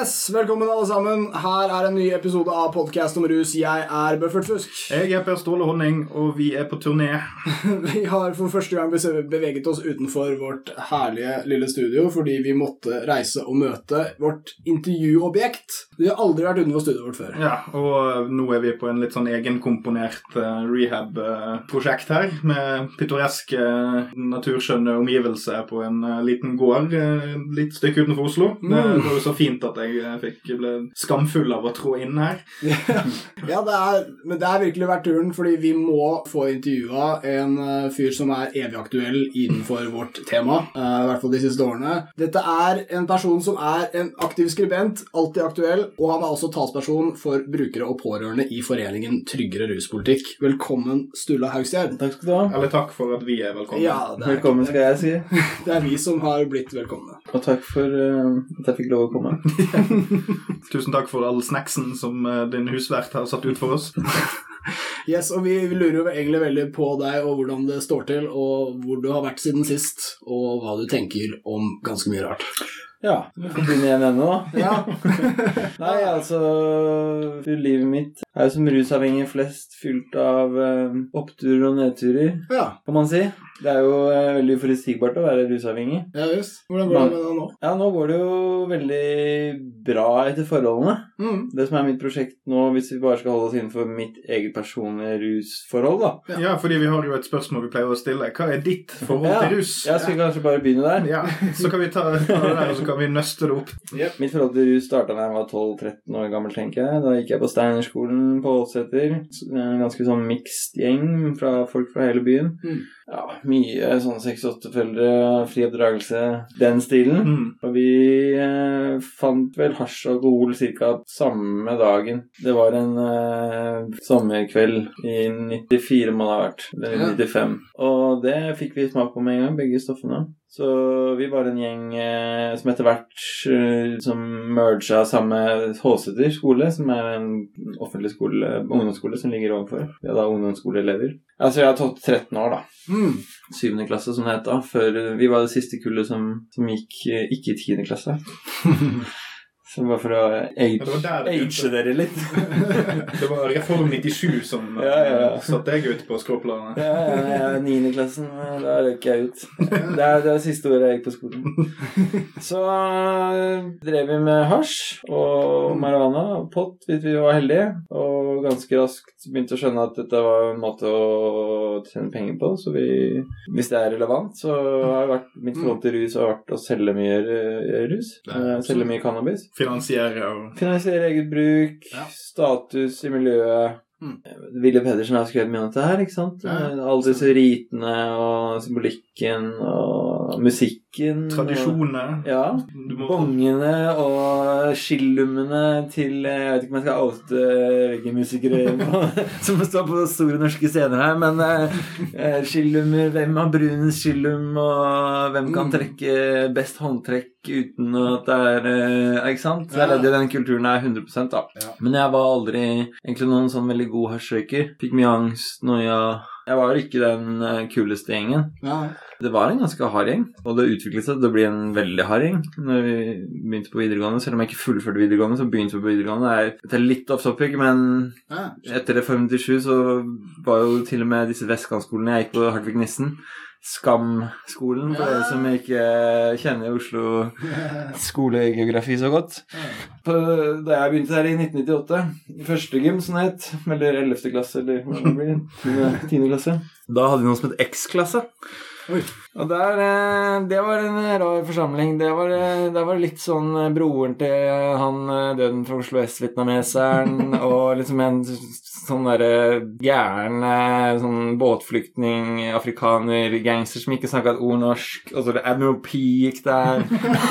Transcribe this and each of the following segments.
Yes, velkommen alle sammen. Her er en ny episode av Podcast om rus. Jeg er Bøffert Fusk. Jeg er Per Ståle Honning, og vi er på turné. Vi har for første gang beveget oss utenfor vårt herlige lille studio fordi vi måtte reise og møte vårt intervjuobjekt. Vi har aldri vært utenfor studioet vårt før. Ja, og nå er vi på en litt sånn egenkomponert eh, rehab-prosjekt her, med pittoreske, eh, naturskjønne omgivelser på en eh, liten gård litt stykke utenfor Oslo. Mm. det var jo så fint at jeg eh, fikk, ble skamfull av å trå inn her. Ja, det er, men det er virkelig verdt turen, fordi vi må få intervjua en eh, fyr som er evig aktuell innenfor vårt tema, eh, i hvert fall de siste årene. Dette er en person som er en aktiv skribent, alltid aktuell, og han er også talsperson for brukere og pårørende i foreningen Tryggere ruspolitikk. Velkommen, Sturla Haugstjerd. Takk skal du ha. Eller takk for at vi er velkomne. Ja, er, Velkommen skal jeg si. det er vi som har blitt velkomne. Og takk for uh, at jeg fikk lov å komme. Tusen takk for all snacksen som uh, din husvert har satt ut for oss. Yes, og vi lurer jo egentlig veldig på deg og hvordan det står til, og hvor du har vært siden sist, og hva du tenker om ganske mye rart. Ja, vi får begynne igjen ennå, da. Ja, Nei, altså Livet mitt er jo som rusavhengig flest fylt av eh, oppturer og nedturer, ja, kan man si. Det er jo eh, veldig forutsigbart å være rusavhengig. ja visst. Hvordan går det med deg nå? Ja, nå går det jo veldig bra etter forholdene. Mm. Det som er mitt prosjekt nå, hvis vi bare skal holde oss innenfor mitt eget personlige rusforhold, da. Ja. Ja, fordi vi har jo et spørsmål vi pleier å stille. Hva er ditt forhold Ja. til rus? Jeg skal kanskje bare begynne der. Ja, så kan vi ta, ta det der, og så kan vi nøste det opp. Mitt forhold til rus starta da jeg var 12-13 år gammel, tenker jeg. Da gikk jeg på Steinerskolen på Ålseter. En ganske sånn mixed gjeng fra folk fra hele byen. Mm. Ja, mye sånn 6-8-følgere, fri oppdragelse, den stilen. Mm. Og vi eh, fant vel hasj og alkohol ca. samme dagen. Det var en eh, sommerkveld i 94 må det ha vært. Eller Ja. 95. Og det fikk vi smak på med en gang, begge stoffene. Så vi var en gjeng eh, som etter hvert eh, som merga sammen med Håseter skole, som er en offentlig skole, ungdomsskole som ligger overfor. Vi er da ungdomsskoleelever. Altså jeg har tatt 13 år, da. Mm. 7. klasse, som det het da. Før vi var det siste kullet som, som gikk eh, ikke i tiende klasse. Så var for å age, det var age dere litt. Det var Reform 97 som eh, Ja, ja, ja. satte deg ut på skråplanet. Ja, ja, jeg er niendeklassen. Da røk jeg ut. Det er det er siste året jeg gikk på skolen. Så øh, drev vi med hasj og marihuana og pott hvis vi var heldige. Og ganske raskt begynte å skjønne at dette var en måte å tjene penger på. Så vi, hvis det er relevant, så har vært mitt forhold til rus har vært å selge mye rus. Selge mye cannabis. Finansiere og Finansiere eget bruk, Ja. status i miljøet. Mm. Ville Pedersen har skrevet mye om dette her, ikke sant? Ja. Alle disse ritene og symbolikken og musikken. Tradisjonene. Ja. Må Bongene og skillummene til Jeg vet ikke om jeg skal oute reggae-musikere på- som står på store norske scener her, men eh, eh, skillummer Hvem har brunens skillum, og hvem kan Mm. trekke best håndtrekk uten at det er eh, Ikke sant? Jeg Ja. levde den kulturen er 100 da. Ja. Men jeg var aldri egentlig noen sånn veldig god hasjrøyker. Fikk mye angst, noia Jeg var ikke den eh, kuleste gjengen. Ja. Det var en ganske hard gjeng, og det utviklet seg til å bli en veldig hard gjeng når vi begynte på videregående. Selv om jeg ikke fullførte videregående, så begynte vi på videregående. Det er, det er litt off topic, men Ja. etter Reform 97 så var jo til og med disse vestkantskolene Jeg gikk på Hartvig Nissen. Skam-skolen, for Ja. dere som ikke kjenner Oslo skolegeografi så godt. På, da jeg begynte her i 1998, i første gym, som det het, eller 11. klasse, eller hva det blir, 10. 10. klasse, da hadde vi noe som het X-klasse. Og der, eh, det var en rar forsamling. Det var, det var litt sånn eh, broren til han eh, døden fra Oslo S-vietnameseren, og liksom en sånn derre gæren eh, sånn båtflyktning, afrikaner, gangster som ikke snakka et ord norsk, og så det Admiral P gikk der,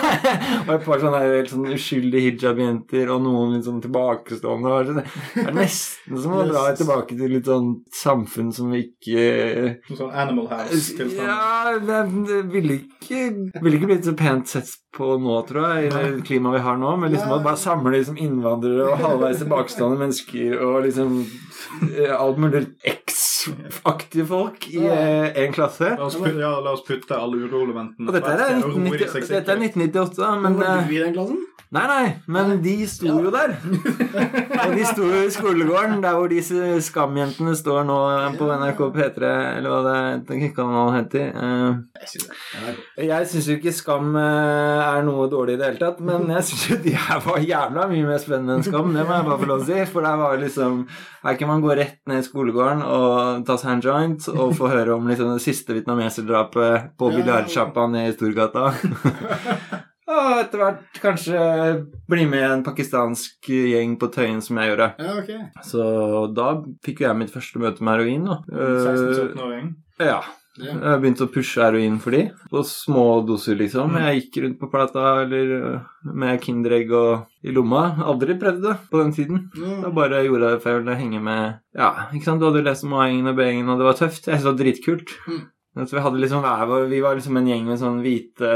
og et par sånne helt sånn uskyldige hijab-jenter, og noen litt sånn tilbakestående. Det det er nesten som å dra tilbake til litt sånn samfunn som vi ikke sånn Animal House-tilstand. ja, det, ville ikke, vil ikke blitt så pent sett på nå, tror jeg, i det klimaet vi har nå. Men liksom å bare samle liksom innvandrere og halvveis tilbakestående mennesker og liksom eh, alt mulig X aktive folk i én en klasse. La oss, putte, ja, la oss putte alle uroelementene Og dette er, og roe de 1990, dette er 1998, da, men var eh, du i den klassen? Nei, nei, men de sto jo der. Og de sto jo i skolegården, der hvor disse Skam-jentene står nå på NRK P3, eller hva det kanalen heter. Eh, Jeg syns jo ikke Skam eh, er noe dårlig i det hele tatt, men jeg syns jo de her var jævla mye mer spennende enn Skam, det må jeg bare få lov å si. For der var liksom Her kan man gå rett ned i skolegården og ta Hand joint og få høre om liksom det siste vietnameserdrapet på Ja. biljardsjappa nede i Storgata. Og etter hvert kanskje bli med en pakistansk gjeng på Tøyen som jeg gjorde. Ja, ok. Så da fikk jo jeg mitt første møte med heroin, da. Eh, 16-17-åring. ja. Ja. Jeg begynte å pushe heroin for de, på små doser, liksom. Jeg gikk rundt på plata eller øh, med Kinderegg og i lomma. Aldri prøvd det på den tiden. Mm. Da bare gjorde jeg det for jeg ville henge med Ja, ikke sant, du hadde lest om A-gjengen og B-gjengen, og det var tøft. Jeg syntes det var dritkult. Mm. Så vi, liksom, vi var liksom en gjeng med sånn hvite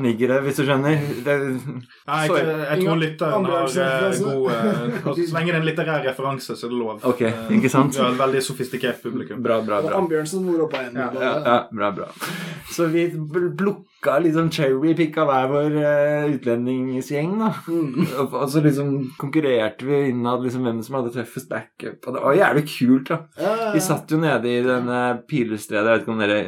niggere, hvis du skjønner. Det, Nei, jeg, jeg tror lytteren har eh, god eh, Så lenge det er en litterær referanse, så er det lov. Ok, Eh, ikke sant? Vi har et veldig sofistikert publikum. bra, bra, bra. Ambjørnsen var oppå enden. Ja, Ja, ja, bra, bra. Så vi plukka liksom cherry-picka hver vår uh, utlendingsgjeng, da. Mm. Og, og så liksom konkurrerte vi innad liksom hvem som hadde tøffest backup. Og det var jævlig kult, da. Ja, ja, Vi satt jo nede i denne Pilestredet, jeg vet ikke om dere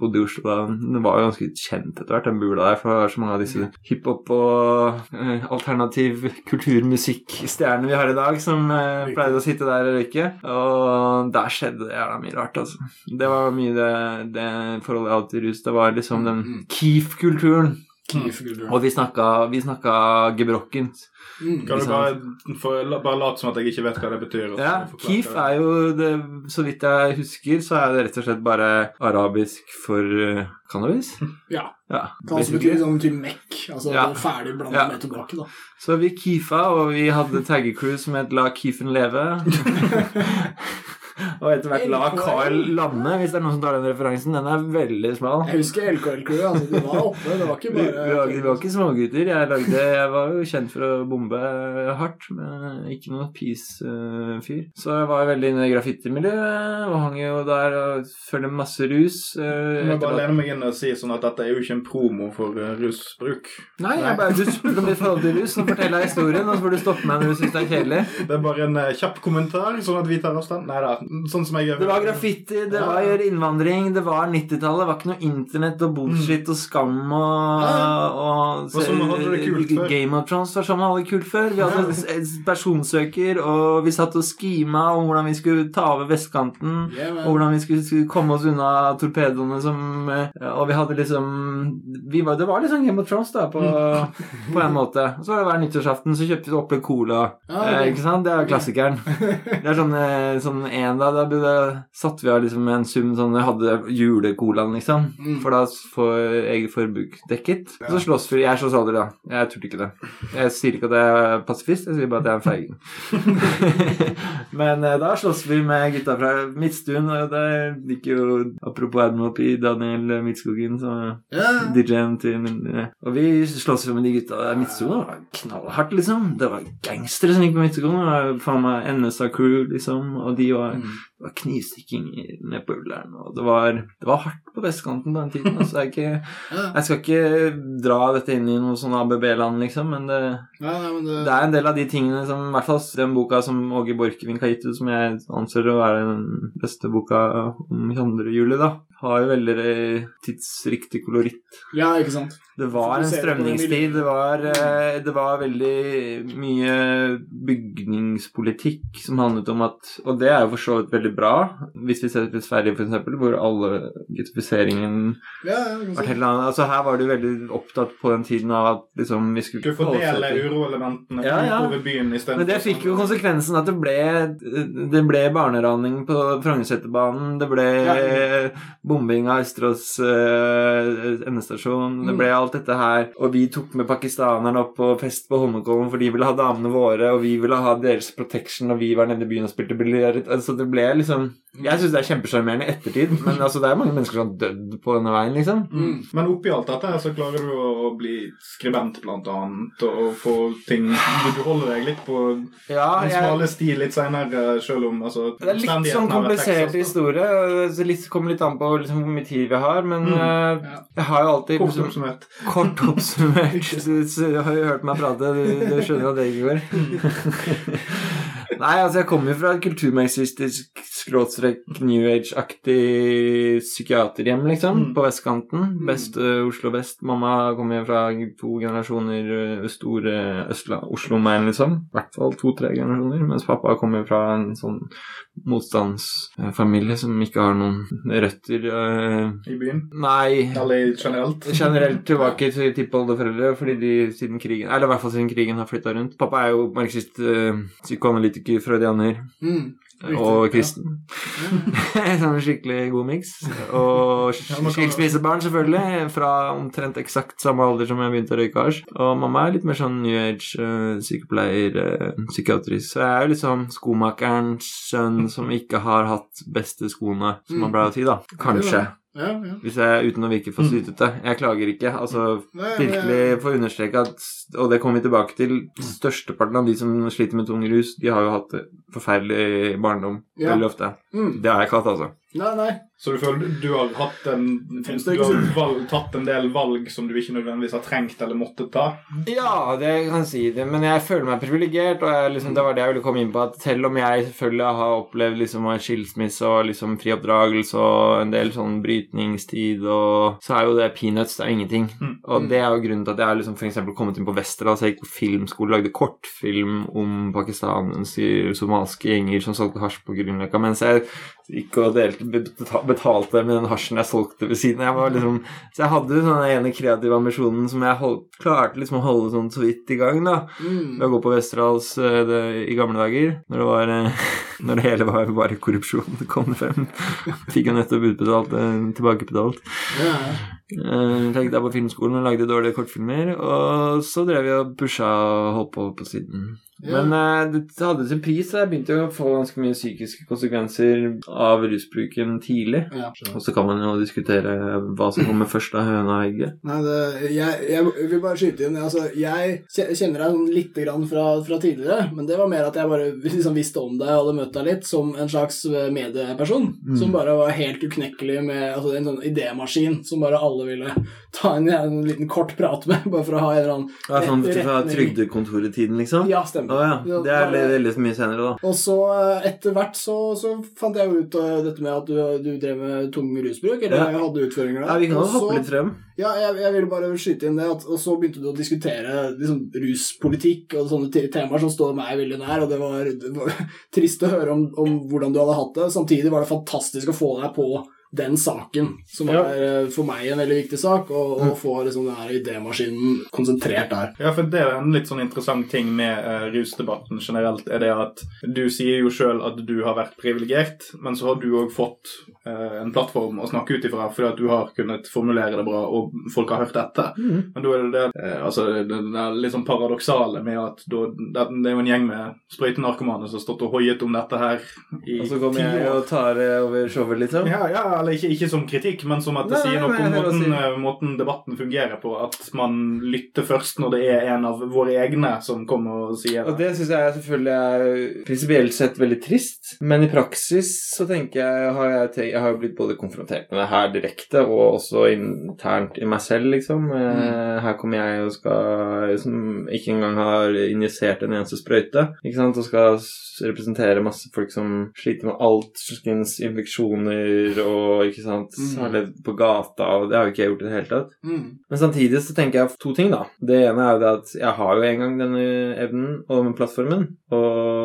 bodde i Oslo da. Det var jo ganske kjent etter hvert, den bula der, for det så mange av disse hiphop og eh, alternativ kulturmusikkstjernene vi har i dag, som eh, pleide å sitte der og røyke. Og der skjedde det jævla mye rart, altså. Det var mye det, det forholdet jeg hadde til rus. Det var liksom den Mm. Keef-kulturen. Keef-kulturen. Og vi snakka, vi snakka gebrokkent. Mm. Kan du bare, for, bare late som at jeg ikke vet hva det betyr? Ja, Kif er jo det, Så vidt jeg husker, så er det rett og slett bare arabisk for uh, cannabis. Ja. Ja, Kan også bety sånn typ mekk. Altså Ja. er ferdig blanda Ja. med tobakk. da. Så vi kifa, og vi hadde taggercrew som het La Kifen leve. og etter hvert La Carl lande, hvis det er noen som tar den referansen. Den er veldig smal. Jeg husker LKL-crewet. Altså, de var oppe. Det var ikke var, bare vi var ikke smågutter. Jeg, lagde, jeg var jo kjent for å bombe hardt, men ikke noe peace-fyr. Så jeg var veldig inne i graffitimiljøet og hang jo der og følte masse rus. eh, Jeg må bare lene meg inn og si sånn at dette er jo ikke en promo for eh, rusbruk. Nei, jeg bare du spurte om ditt forhold til rus, så forteller jeg historien, og så får du stoppe meg når du syns det er kjedelig. Det er bare en eh, kjapp kommentar, sånn at vi tar avstand. Nei da, sånn som jeg gjør. Det var graffiti, det var innvandring, det var 90-tallet. Det var ikke noe internett og bullshit og skam og, og og sånn man hadde det kult før. Game of Thrones var sånn man hadde det kult før. Vi hadde personsøker, og vi satt og skima om hvordan vi skulle ta over vestkanten. Yeah. Og hvordan vi skulle, skulle komme oss unna torpedoene som eh, Og vi hadde liksom vi var, Det var liksom Game of Thrones, da, på, på en måte. Og så var det hver nyttårsaften så kjøpte vi opp en cola. Ja, Eh, ikke sant? Det er klassikeren. Det er sånn, eh, en da, da satte vi av liksom en sum sånn Jeg hadde julecolaen, liksom. Mm. For da får eget forbruk dekket. Ja. så slåss vi. Jeg slåss aldri, da. Jeg turte ikke det. Jeg sier ikke at jeg er pasifist, jeg sier bare at jeg er en feiging. Men eh, da slåss vi med gutta fra Midtstuen, og det gikk jo Apropos P, Daniel Midtskogen, som Ja. DJ-en til min eh, Og vi slåss jo med de gutta der. Det var knallhardt, liksom. Det var gangstere som gikk på Midtskogen. Faen meg NSA-crew, liksom. Og de var, Mm. um, det var knivstikking i- ned på Ullern. Og det var, det var hardt på vestkanten på den tiden. Altså, jeg, ikke, jeg skal ikke dra dette inn i noe sånn ABB-land, liksom, men det, Ja, nei, men det, det er en del av de tingene som I hvert fall den boka som Åge Borchgrevink har gitt ut, som jeg anser å være den beste boka om 22. juli, da, har jo veldig tidsriktig koloritt. ja, ikke sant. Det var en strømningstid. Det var, eh, det var veldig mye bygningspolitikk som handlet om at Og det er jo for så vidt veldig bra, hvis vi ser til Sverige f.eks., hvor alle gutifiseringen Ja, var helt annet. Altså Her var du veldig opptatt på den tiden av at liksom vi skulle Du fordele til- uroelementene Ja, ja. utover byen istedenfor men det fikk jo konsekvensen at det ble Det ble barneraning på Frognerseterbanen, Det ble Ja. bombing av Østerås uh, endestasjon. Det Mm. ble alt dette her. Og vi tok med pakistanerne opp på fest på Holmenkollen, for de ville ha damene våre, og vi ville ha deres protection, og vi var nede i byen og spilte biljard. Altså, det ble liksom Jeg syns det er kjempesjarmerende i ettertid, men altså, det er mange mennesker som har dødd på denne veien, liksom. Mm. Men oppi alt dette så klarer du å bli skribent, blant annet, og, få ting Du, du holder deg litt på Ja, den jeg, smale sti litt seinere, sjøl om altså, det er litt sånn komplisert Texas, historie. Så litt, kommer litt an på liksom, hvor mye tid vi har, men Mm, uh, ja. jeg har jo alltid Kort liksom, oppsummert. Kort oppsummert. Du, du har jo hørt meg prate, du, du skjønner at det ikke går. Nei, altså jeg kommer jo fra et kulturmarxistisk skråstrek New Age-aktig psykiaterhjem, liksom, Mm. på vestkanten. Best uh, Oslo best. Mamma kommer jo fra to generasjoner eh, store Østla- Oslo-menn, liksom. I hvert fall to-tre generasjoner. Mens pappa kommer fra en sånn motstandsfamilie som ikke har noen røtter. eh, I byen. Nei, Eller generelt. generelt tilbake til tippoldeforeldre, fordi de siden krigen Eller i hvert fall siden krigen har flytta rundt. Pappa er jo marxist, øh, psykoanalytiker, freudianer Mm. Og ja. kristen. sånn skikkelig god miks. Og Ja, skilsmissebarn, selvfølgelig, fra omtrent eksakt samme alder som jeg begynte å røyke hasj. Og mamma er litt mer sånn New Age, øh, sykepleier, øh, psykiatrisk. Så jeg er jo liksom skomakerens sønn som ikke har hatt beste skoene, som man pleier å si, da. Kanskje. Ja, ja. Hvis jeg, uten å virke for sytete. Jeg klager ikke. Altså, Nei, virkelig få understreke at Og det kommer vi tilbake til. Størsteparten av de som sliter med tung rus, de har jo hatt forferdelig barndom Ja. veldig ofte. Mm. Det har jeg ikke hatt, altså. Nei, nei. Så du føler du har hatt en, du har valg, tatt en del valg som du ikke nødvendigvis har trengt eller måttet ta? Ja, det kan si det, men jeg føler meg privilegert, og jeg, liksom, det var det jeg ville komme inn på, at selv om jeg selvfølgelig har opplevd liksom skilsmisse og liksom fri oppdragelse og en del sånn brytningstid, og så er jo det peanuts, det er ingenting. Mm. Og det er jo grunnen til at jeg har liksom eksempel kommet inn på Westerdals, jeg gikk på filmskole, lagde kortfilm om pakistanske, somalske gjenger som solgte hasj på Grünerløkka, mens jeg gikk og delte, beta- betalte med den hasjen jeg solgte ved siden. av. liksom, så jeg hadde den ene kreative ambisjonen som jeg holdt, klarte liksom å holde sånn så vidt i gang, da. Mm. Ved å gå på Westerdals eh, i gamle dager, når det var eh, Når det hele var bare korrupsjon, det kom frem. Fikk jo nettopp utbetalt, eh, tilbakebetalt. Ja. Uh, tenkte jeg på filmskolen og lagde dårlige kortfilmer, og så drev jeg og pusha og holdt på på siden. Ja. Men eh, det hadde sin pris, jeg begynte å få ganske mye psykiske konsekvenser av rusbruken tidlig. Ja. Og så kan man jo diskutere hva som kommer først av høna og egget. Nei, det, jeg, jeg vil bare skyte inn altså, Jeg kjenner deg sånn lite grann fra, fra tidligere, men det var mer at jeg bare liksom visste om deg og hadde møtt deg litt som en slags medieperson. medieperson. Som bare var helt uknekkelig med altså, en sånn idémaskin som bare alle ville ta en, en liten kort prat med, bare for å ha en eller annen Ja, sånn fra trygdekontoret-tiden, liksom? Ja, stemmer. Å ja. Det er veldig mye senere, da. Og så eh, etter hvert så, så fant jeg jo ut uh, dette med at du, du drev med tung rusbruk, eller Ja. hadde utføringer der. Ja, vi kan jo hoppe litt frem. Ja, jeg, jeg ville bare skyte inn det, at, og så begynte du å diskutere liksom, ruspolitikk og sånne temaer som står meg veldig nær, og det var, det var trist å høre om, om hvordan du hadde hatt det. Samtidig var det fantastisk å få deg på den saken, som Ja. er eh, for meg en veldig viktig sak, og, og få liksom, den her idémaskinen konsentrert der. Ja, for det er en litt sånn interessant ting med uh, rusdebatten generelt, er det at du sier jo sjøl at du har vært privilegert, men så har du òg fått en plattform å snakke ut ifra fordi at du har kunnet formulere det bra, og folk har hørt etter. Men da er det det, eh, altså, det, det litt sånn paradoksale med at da, det, er jo en gjeng med sprøytenarkomane som har stått og hoiet om dette her i Og så kommer jeg og tar det over showet, liksom. Ja, ja, eller ikke, ikke som kritikk, men som at det Nei, sier noe om måten, eh, måten debatten fungerer på. At man lytter først når det er en av våre egne som kommer og sier det. Og det. syns jeg selvfølgelig er prinsipielt sett veldig trist, men i praksis så tenker jeg har jeg, te- jeg har jo blitt både konfrontert med det her direkte og også internt i meg selv, liksom. Mm. Her kommer jeg og skal Som ikke engang har injisert en eneste sprøyte, ikke sant, og skal representere masse folk som sliter med alt slags infeksjoner og ikke sant, Mm. har levd på gata, og det har jo ikke jeg gjort i det hele tatt. Mm. Men samtidig så tenker jeg to ting, da. Det ene er jo det at jeg har jo en gang denne evnen og den plattformen, og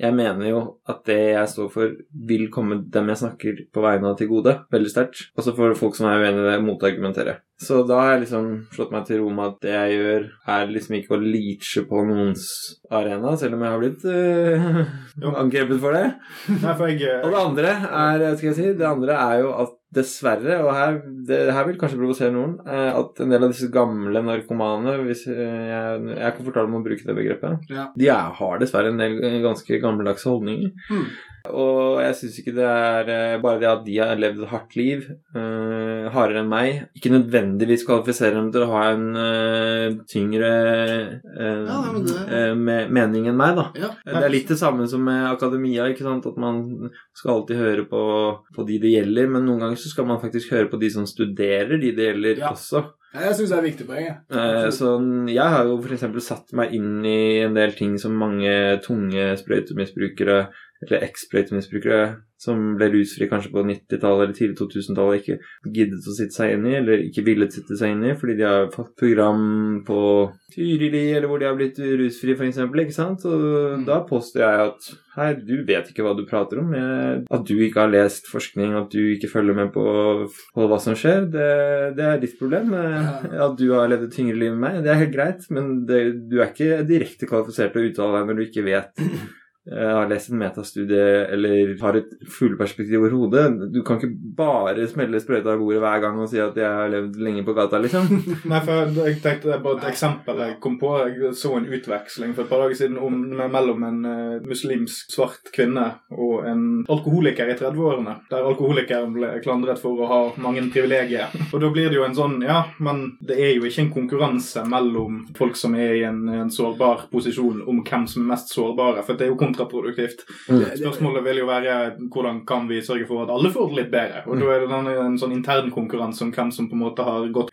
jeg mener jo at det jeg står for, vil komme dem jeg snakker på vegne av til gode. Veldig sterkt. Og så får folk som er uenig i det, motargumentere. Så da har jeg liksom slått meg til ro med at det jeg gjør, er liksom ikke å leache på noens arena, selv om jeg har blitt øh, angrepet for det. Nei, for jeg, eh, Og det andre er, skal jeg si, det andre er jo at dessverre, og her, det her vil kanskje provosere noen, eh, at en del av disse gamle narkomane, hvis jeg, jeg er komfortabel med å bruke det begrepet, Ja. de er, har dessverre en del ganske gammeldagse holdninger. Mm. Og jeg syns ikke det er eh, bare det at de har levd et hardt liv, uh, hardere enn meg, ikke nødvendigvis kvalifiserer dem til å ha en uh, tyngre uh, Ja, det- mening enn meg, da. Ja. Det er litt det samme som med akademia, ikke sant? at man skal alltid høre på, på de det gjelder, men noen ganger så skal man faktisk høre på de som studerer de det gjelder Ja. også. Ja, Jeg syns det er et viktig poeng. Eh, så jeg har jo f.eks. satt meg inn i en del ting som mange tunge sprøytemisbrukere, eller eks-sprøytemisbrukere, som ble rusfri kanskje på 90-tallet eller tidlig 2000-tallet, ikke giddet å sitte seg inn i, eller ikke villet sitte seg inn i, fordi de har fått program på Tyrili, eller hvor de har blitt rusfri, f.eks., ikke sant? Og da påstår jeg at hei, du vet ikke hva du prater om. Jeg, at du ikke har lest forskning, at du ikke følger med på, på hva som skjer, det, det er ditt problem. Ja. At du har levd et tyngre liv enn meg, det er helt greit, men det, du er ikke direkte kvalifisert til å uttale deg når du ikke vet har lest en metastudie eller har et fugleperspektiv over hodet. Du kan ikke bare smelle sprøyta i bordet hver gang og si at jeg har levd lenge på gata, liksom. Nei, for jeg tenkte det er bare et eksempel jeg kom på. Jeg så en utveksling for et par dager siden om, mellom en uh, muslimsk svart kvinne og en alkoholiker i 30-årene. Der alkoholikeren ble klandret for å ha mange privilegier. Og da blir det jo en sånn Ja, men det er jo ikke en konkurranse mellom folk som er i en, en sårbar posisjon, om hvem som er mest sårbare, for det er jo kontraproduktivt. Spørsmålet vil jo være hvordan kan vi sørge for at alle får det litt bedre. Og da er det en, en sånn intern konkurranse om hvem som på en måte har gått,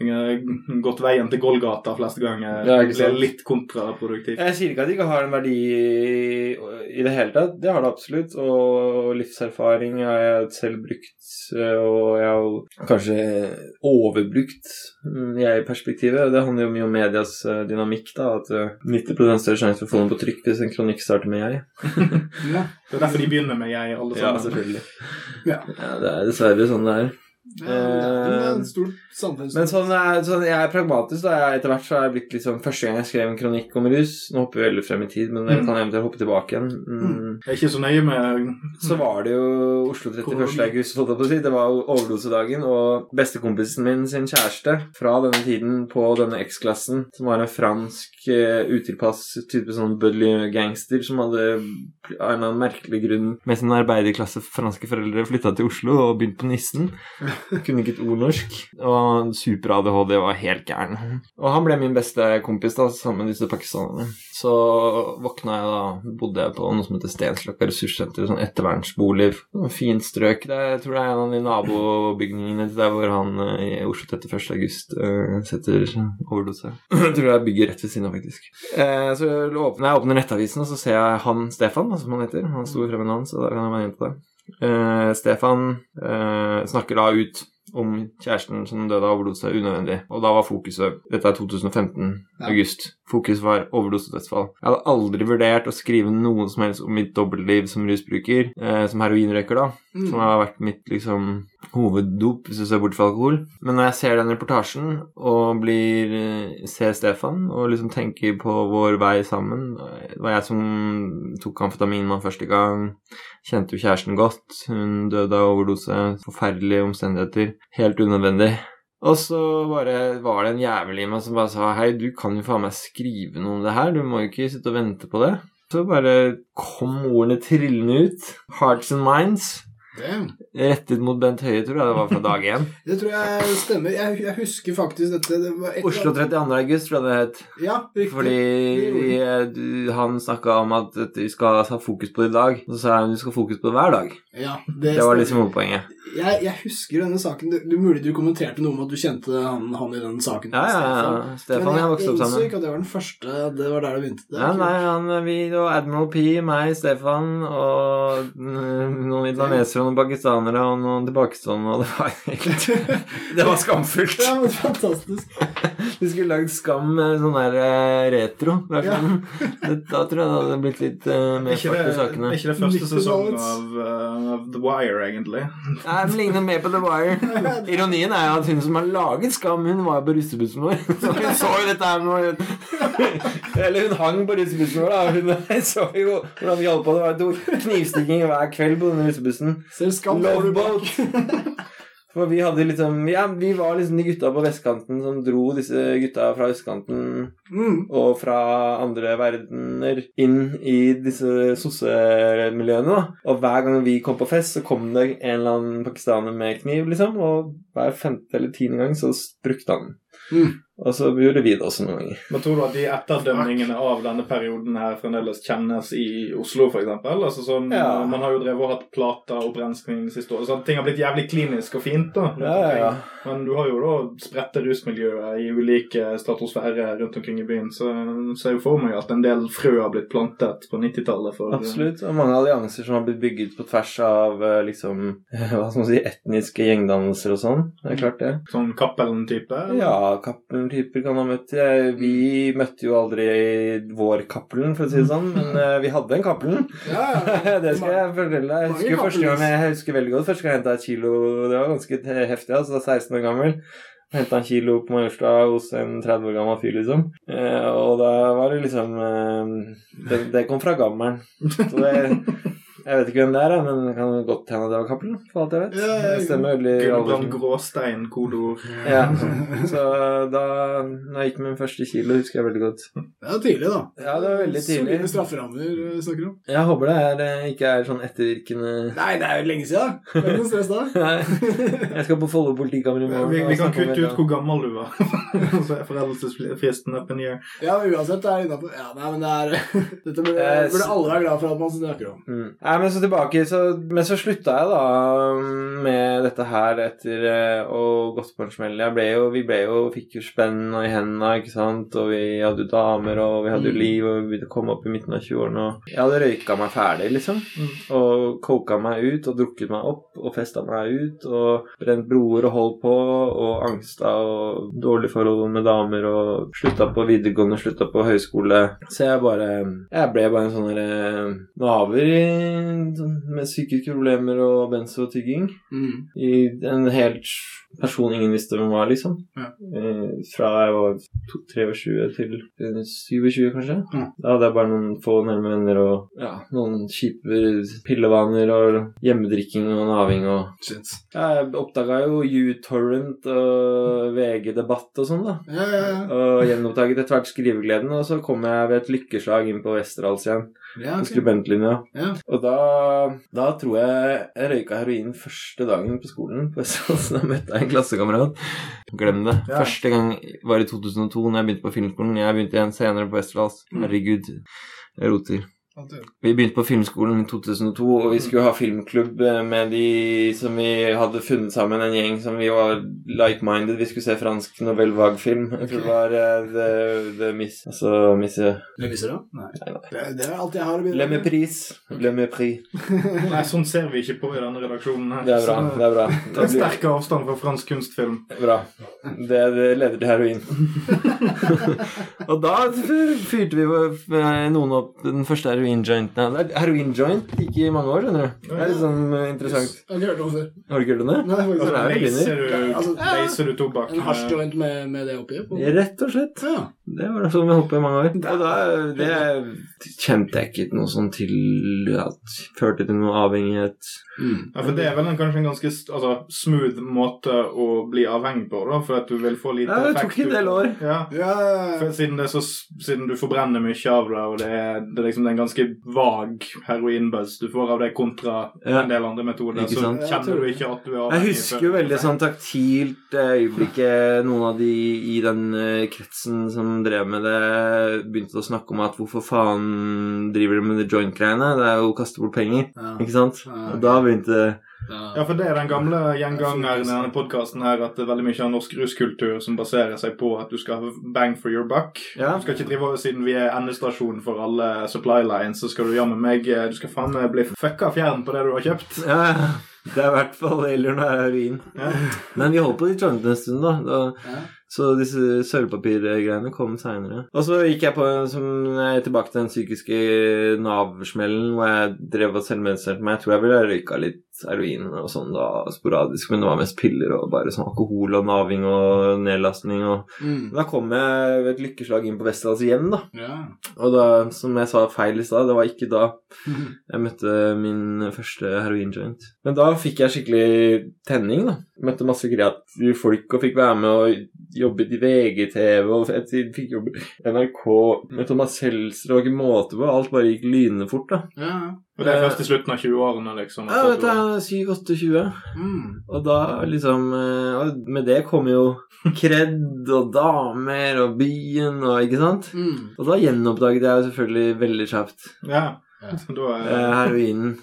gått veien til Golgata fleste ganger. Ja, ikke blir litt kontraproduktivt. Jeg sier ikke at det ikke har en verdi i det hele tatt. Det har det absolutt. Og livserfaring har jeg selv brukt, og jeg har kanskje overbrukt mm, jeg i perspektivet. Det handler jo mye om medias eh, dynamikk, da. At eh, 90 større sjanse for å få den på trykk hvis en kronikk starter med jeg. Ja. Det er derfor de begynner med jeg, alle Ja, selvfølgelig. Ja. Ja, det er dessverre sånn det er. Ja, er en stor. Men sånn er, sånn, jeg er pragmatisk. da, jeg, Etter hvert så har jeg blitt liksom Første gang jeg skrev en kronikk om rus Nå hopper vi veldig frem i tid, men jeg Mm. kan eventuelt hoppe tilbake igjen. Mm. Jeg er ikke så nøye med Så var det jo Oslo 31. august, holdt jeg på å si. Det var overdosedagen, og bestekompisen min sin kjæreste fra denne tiden på denne X-klassen, som var en fransk uh, utilpass type sånn Budley gangster som hadde av en merkelig grunn med sin arbeiderklasse franske foreldre flytta til Oslo og begynt på Nissen. Kunne ikke et ord norsk. Og super-ADHD var helt gæren. Og han ble min beste kompis da, sammen med disse pakistanerne. Så våkna jeg da, bodde jeg på noe som heter Stensløkka ressurssenter, sånn ettervernsbolig. Noe Fint strøk. Det, jeg tror det er en av de nabobygningene til der hvor han eh, i Oslo 31. august eh, setter overdose. jeg tror det er bygget rett ved siden av, faktisk. Eh, så åpner jeg åpner nettavisen, og så ser jeg han Stefan, som han heter. Han sto fremme navn, så da kan jeg være inne på det. Eh, Stefan eh, snakker da ut om kjæresten som døde av overdose unødvendig. Og da var fokuset Dette er 2015, Ja. august. Fokus var overdosedødsfall. Jeg hadde aldri vurdert å skrive noe som helst om mitt dobbeltliv som rusbruker, eh, som heroinrøyker, da. Mm. Som har vært mitt liksom hoveddop, hvis du ser bort fra alkohol. Men når jeg ser den reportasjen og blir eh, ser Stefan og liksom tenker på vår vei sammen Det var jeg som tok amfetamin med første gang. Kjente jo kjæresten godt. Hun døde av overdose. Forferdelige omstendigheter. Helt unødvendig. Og så bare var det en jævel i meg som bare sa Hei, du kan jo faen meg skrive noe om det her. Du må jo ikke sitte og vente på det. Så bare kom ordene trillende ut. Hearts and minds. Damn. Rettet mot Bent Høie, tror jeg det var fra dag én. Det tror jeg stemmer. Jeg, jeg husker faktisk dette. Det Oslo 32. august, tror jeg det het. Ja, riktig. Fordi jeg, du, han snakka om at vi skal ha fokus på det i dag. Og så sa han du skal ha fokus på det hver dag. Ja, det, Det var liksom hovedpoenget. Jeg, jeg husker denne saken. Du, er mulig du kommenterte noe om at du kjente han, han i den saken. Ja, ja, ja. Stefan og jeg vokste opp Men jeg innså sammen. ikke at det var den første. Det var der det begynte. Det Ja, nei, han, vi og Admiral P, meg, Stefan og noen vietnamesere og noen pakistanere og noen tilbakestående, og det var helt Det var skamfullt. Ja, men fantastisk. Vi skulle lagd Skam med sånn der eh, retro. Ja. Det- Da tror jeg det hadde blitt litt uh, Er mer fart i sakene. ikke det første sesongen av, uh, av The Wire, egentlig? Nei, Den ligner mer på The Wire. Ironien er jo at hun som har laget Skam, hun var jo på russebussen vår. Så hun så jo dette her med Eller hun hang på russebussen vår, da. Hun så jo hvordan vi holdt på. Det var to knivstikking hver kveld på denne russebussen. Skam. Loveboat. For vi hadde liksom Ja, vi var liksom de gutta på vestkanten som dro disse gutta fra østkanten Mm. og fra andre verdener inn i disse sossemiljøene. da. Og hver gang vi kom på fest, så kom det en eller annen pakistaner med kniv, liksom. Og hver femte eller tiende gang så brukte han den. Mm. Og så gjorde vi det også noen ganger. Men tror du at de etterdønningene av denne perioden her fremdeles kjennes i Oslo, f.eks.? Altså sånn, Ja. Man har jo drevet og hatt plater og opprenskning siste året. Sånn, ting har blitt jævlig klinisk og fint. da. Ja, ja. Men du har jo da spredte rusmiljøer i ulike stratosfærer rundt omkring i byen. Så ser jo for meg at en del frø har blitt plantet på 90-tallet. for- Absolutt. Og mange allianser som har blitt bygget på tvers av eh, liksom Hva skal man si etniske gjengdannelser og sånn. Det er klart, det. Sånn Cappelen-type? Ja, Cappelen-typer kan ha møtt Vi møtte jo aldri vår Cappelen, for å si det sånn, men eh, vi hadde en Cappelen. Ja, ja. det skal jeg fortelle deg. Jeg husker gang jeg husker veldig godt første gang jeg henta et kilo Det var ganske heftig, altså. 16 år gammel. Henta en kilo på Majorstua hos en 30 år gammel fyr, liksom. Eh, og da var det liksom eh, det, det kom fra gammelen. Så det Jeg vet ikke hvem det er, men det kan godt hende det var Cappelen, for alt jeg vet. Ja, ja, ja. Stemmer veldig Gulbrand. Gråstein, kodeord. Ja, så da når jeg gikk med min første kilo, husker jeg veldig godt. Det er tidlig, da. Ja, det var veldig tidlig. Solide strafferammer vi snakker om. Jeg håper det er, ikke er sånn ettervirkende Nei, det er jo lenge siden. Det er ikke noe stress da. Nei, jeg skal på Follo politikammer i morgen. Vi, vi kan kutte ut da. hvor gammel du var. Så er foreldelsesfristen up in the air. Ja, uansett det er innafor. Ja, nei, men det er Dette burde, Eh, burde alle være glad for at man snakker om. Mm. Nei, men så tilbake så, Men så slutta jeg da med dette her etter å å gått på en smell. Vi ble jo, fikk jo spenn i hendene, ikke sant, og vi hadde jo damer, og vi hadde jo Mm. liv, og vi begynte å komme opp i midten av 20-årene, og jeg hadde røyka meg ferdig, liksom, Mm. og coka meg ut, og drukket meg opp, og festa meg ut, og brent broer og holdt på, og angsta, og dårlig forhold med damer, og slutta på videregående, slutta på høyskole. Så jeg bare Jeg ble bare en sånn derre naver i- sånn med psykiske problemer og benzo og tygging. Mm. I en helt person ingen visste hvem var, liksom. Ja. Eh, fra jeg var to- 23 til eh, 27, kanskje. Ja. Da hadde jeg bare noen få nærme venner og ja, noen kjipe pillevaner og hjemmedrikking og naving og Shit. Jeg oppdaga jo U-Torrent og VG Debatt og sånn, da. Ja, ja, ja. Og gjenoppdaget etter hvert skrivegleden, og så kom jeg ved et lykkeslag inn på Westerdals igjen. ja På skribentlinja. Ja. Og da, da tror jeg jeg røyka heroin første dagen på skolen. På Westerdals. Da møtte jeg en klassekamerat. Glem det. Ja. Første gang var i 2002, når jeg begynte på filmskolen. Jeg begynte igjen senere på Westerdals. Herregud, jeg roter. Vi begynte på filmskolen i 2002, og vi skulle ha filmklubb eh, med de som vi hadde funnet sammen, en gjeng som vi var like-minded. Vi skulle se fransk Novelle Vague-film. Jeg tror det var uh, The, the Miss Altså Misse Leviser, da? Nei. Nei, nei. Det, det er alt jeg har å Le. Mépris. Le Mépris. Nei, sånn ser vi ikke på i denne redaksjonen her. Det er bra. Så- Det er bra. Det Det er blir sterk avstand fra fransk kunstfilm. bra. Det, det leder til heroin. og da fyrte vi eh, noen opp den første heroin-jointen. Heroin-joint gikk i mange år, skjønner du. Det er litt sånn eh, interessant. Jeg har ikke hørt om det før. Har du ikke hørt om det? Nei, faktisk. Altså, Altså, det er Leiser du, Altså, leiser du tobakk? En med- hasjjoint med, med det oppi? På. Rett og slett. Ja. Det var det sånn vi holdt på i mange år. Og da det kjente jeg ikke noe sånn til at førte til noe avhengighet. Mm. Ja, for Det er vel en, kanskje en ganske altså, smooth måte å bli avhengig på, da, for at du vil få lite Ja, det effekt. tok en del år. Ja, Ja, for siden, det er så, siden du forbrenner mye av det, og det er, det er liksom den en ganske vag heroinbuzz du får av det kontra Ja. en del andre metoder, Ikke så kjenner du ikke at du er Jeg husker jo veldig sånn taktilt eh, øyeblikket noen av de i den eh, kretsen som drev med det, begynte å snakke om at hvorfor faen driver de med det joint-greiene? Det er jo å kaste bort penger, Ja. ikke sant? Ja. Og da begynte Ja, for det er den gamle gjengangeren i denne podkasten her, at det er veldig mye av norsk ruskultur som baserer seg på at du skal ha bang for your buck. Ja. Du skal ikke drive over siden vi er endestasjon for alle supply lines, så skal du jammen meg Du skal faen meg bli fucka fjern på det du har kjøpt. Ja, det er i hvert fall eller når det er heroin. Ja. Men vi holdt på jointene en stund, da. da. Ja. Så disse sølvpapirgreiene kom seinere. Og så gikk jeg på som jeg tilbake til den psykiske Nav-smellen hvor jeg drev og selvmedisinerte meg. Jeg tror jeg ville røyka litt heroin og sånn da sporadisk, men det var mest piller og bare sånn alkohol og naving og nedlastning og Mm. Da kom jeg ved et lykkeslag inn på Vestlands hjem, da. Ja. Og da, som jeg sa feil i stad, det var ikke da jeg møtte min første heroinjoint. Men da fikk jeg skikkelig tenning, da. Møtte masse kreative folk og fikk være med og jobbe i VGTV og jeg fikk jobb i NRK med Thomas Seltzer. Det var ikke måte på. Alt bare gikk lynende fort, da. Ja. Og det er først i slutten av 20-årene, liksom. Ja, du, du- 7-28. Mm. Og da liksom eh, Og med det kommer jo kred og damer og byen og Ikke sant? Mm. Og da gjenoppdaget jeg jo selvfølgelig veldig kjapt Ja. Ja. Da er eh, heroinen.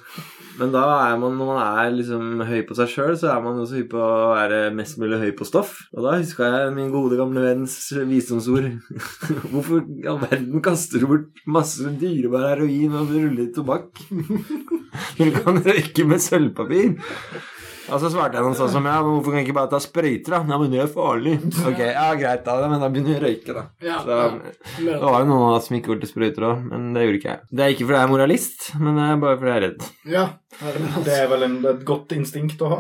Men da er man, når man er liksom høy på seg sjøl, så er man også høy på å være mest mulig høy på stoff. Og da huska jeg min gode gamle venns visdomsord. Hvorfor i all verden kaster du bort masse dyrebar heroin og ruller tobakk? Du kan røyke med sølvpapir? Og så svarte jeg noen sånn som ja, men hvorfor kan jeg ikke bare ta sprøyter, da? Ja, men det er farlig. Ok, ja, greit, da, men da begynner jeg å røyke, da. Ja, Så, det var jo noen av oss som gikk over til sprøyter òg, men det gjorde ikke jeg. Det er ikke fordi jeg er moralist, men det er bare fordi jeg er redd. Ja. Det er vel en, et godt instinkt å ha.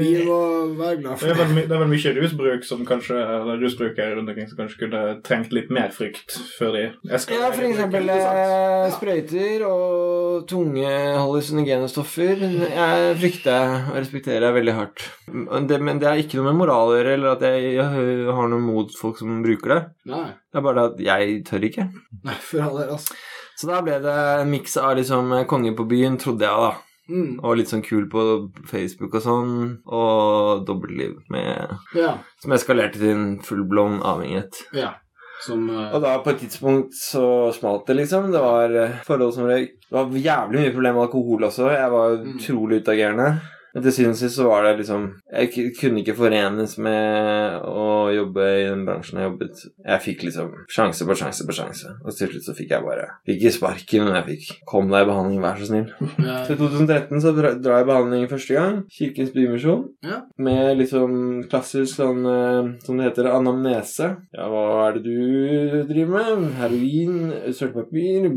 Vi må være glad Det for er, vel, det. det er vel mye rusbruk som kanskje, eller rusbrukere rundt omkring som kanskje kunne trengt litt mer frykt før de. Ja, for eksempel eh, sprøyter og tunge hallusinogene stoffer. Jeg frykter og jeg veldig hardt. Men det, men det er ikke noe med moral å gjøre, eller at jeg, jeg har noe mot folk som bruker det. Nei. Det er bare det at jeg tør ikke. Nei, for all del, altså. Så da ble det en miks av liksom konge på byen, trodde jeg, da. Mm. Og litt sånn kul på Facebook og sånn. Og dobbeltliv med Ja. Som eskalerte til en fullblond avhengighet. Ja. Som uh... Og da på et tidspunkt så smalt det, liksom. Det var eh, forhold som røyk. Det var jævlig mye problemer med alkohol også. Jeg var Mm. utrolig utagerende. Men til syvende og sist så var det liksom Jeg kunne ikke forenes med å jobbe i den bransjen jeg jobbet. Jeg fikk liksom sjanse på sjanse på sjanse. Og til slutt så fikk jeg bare Fikk ikke sparken, men jeg fikk Kom deg i behandling, vær så snill. ja. Så i 2013 så drar jeg i behandling første gang. Kirkens Bymisjon. Ja. Med liksom klassisk sånn eh, Som det heter, anamnese. Ja, hva er det du driver med? Heroin, sølvpapir.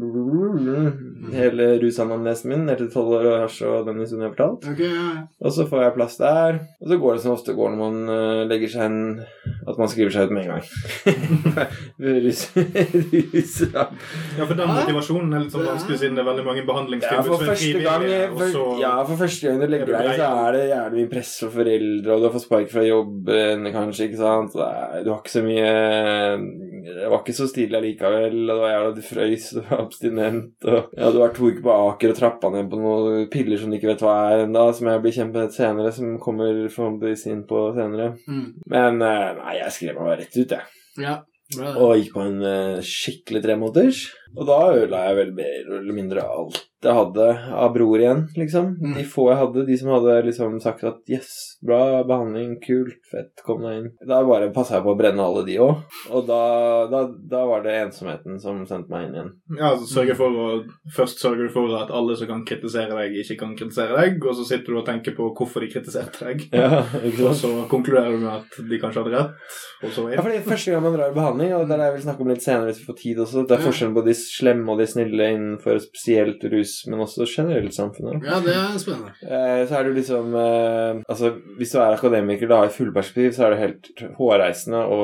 Hele rusanamnesen min ned til tolv år og hasj og den historien jeg har fortalt. Ok, ja. Ja. Og så får jeg plass der. Og så går det som ofte går når man eh, legger seg hen, At man skriver seg ut med en gang. ja. Ja, for den motivasjonen er litt sånn vanskelig siden det er veldig mange Ja, behandlingstilbud for som er første gang frivillige, for, så Ja, for første gang du legger er deg, så er det jævlig mye press for foreldre, og du har fått spark fra jobben, kanskje, ikke sant. Du har ikke så mye Det var ikke så stilig allikevel, og det var jævla du frøys, du var abstinent, og ja, du vært to uker på Aker og trappa ned på noen piller som du ikke vet hva er ennå, som jeg blir med senere, som kommer forhåpentligvis inn på senere. Mm. Men eh, nei, jeg skrev meg bare rett ut, jeg. ja. Bra. Og gikk på en eh, skikkelig tremåneders. Og da ødela jeg vel mer eller mindre alt jeg hadde av bror igjen, liksom. Mm. De få jeg hadde, de som hadde liksom sagt at yes, bra behandling, kult, fett, kom deg inn. Da bare passa jeg på å brenne alle de òg. Og da, da, da var det ensomheten som sendte meg inn igjen. Ja, altså å Først sørger du for at alle som kan kritisere deg, ikke kan kritisere deg, og så sitter du og tenker på hvorfor de kritiserte deg. Ja, Og så konkluderer du med at de kanskje hadde rett, og så Ja, fordi Første gang man drar i behandling, og det er det jeg vil snakke om litt senere, hvis vi får tid også, det er forskjellen på de slemme og de snille innenfor spesielt rus, men også generelt samfunnet. Ja, det er spennende. Eh, så er det liksom eh, Altså, hvis du er akademiker og har et fullperspektiv, så er det helt hårreisende å,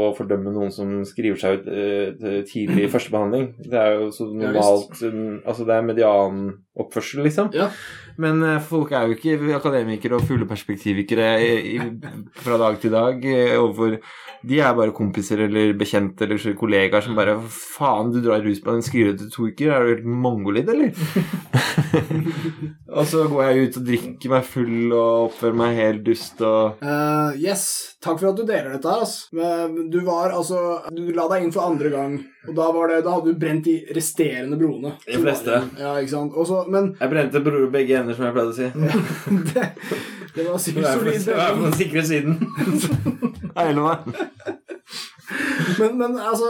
å fordømme noen som skriver seg ut eh, tidlig i førstebehandling. Det er jo så normalt Altså, det er medianoppførsel, liksom. Ja. Men eh, folk er jo ikke akademikere og fugleperspektivikere fra dag til dag eh, overfor De er bare kompiser eller bekjente eller kollegaer som bare Faen, du drar rus på skriver ut i to uker. Er du helt mongolid, eller? og så går jeg ut og drikker meg full og oppfører meg helt dust og uh, yes, takk for at du deler dette her, altså. Men Du var altså Du la deg inn for andre gang, og da, var det, da hadde du brent de resterende broene. De fleste. Ja, ikke sant. Også, men Jeg brente bror begge ender, som jeg pleide å si. det, det var sikkert er solid. det er på den sikre siden. Men, men altså,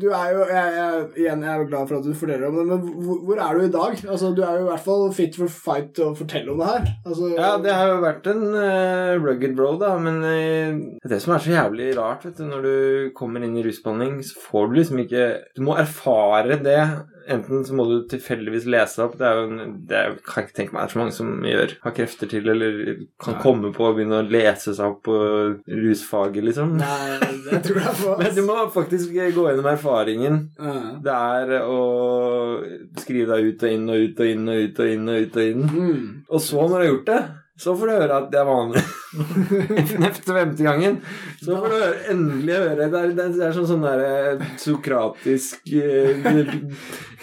du er jo jeg, jeg, Igjen, jeg er jo glad for at du forteller om det, men hvor, hvor er du i dag? Altså, Du er jo i hvert fall fit for fight til å fortelle om det her. Altså, Ja, det har jo vært en uh, rugged road, da, men uh, det det som er så jævlig rart, vet du. Når du kommer inn i rusbehandling, så får du liksom ikke Du må erfare det. Enten så må du tilfeldigvis lese opp Det er jo en, det er, kan jeg ikke tenke meg er så mange som gjør, har krefter til, eller kan Nei. komme på å begynne å lese seg opp på rusfaget, liksom. Nei, det tror jeg på. Men du må faktisk gå gjennom erfaringen. Ja. Det er å skrive deg ut og inn og ut og inn og ut og inn og ut og inn. Mm. Og så, når du har gjort det, så får du høre at det er vanlig. Etter femte gangen. Så får du høre, endelig høre Det er, det er sånn sånn der sokratisk eh,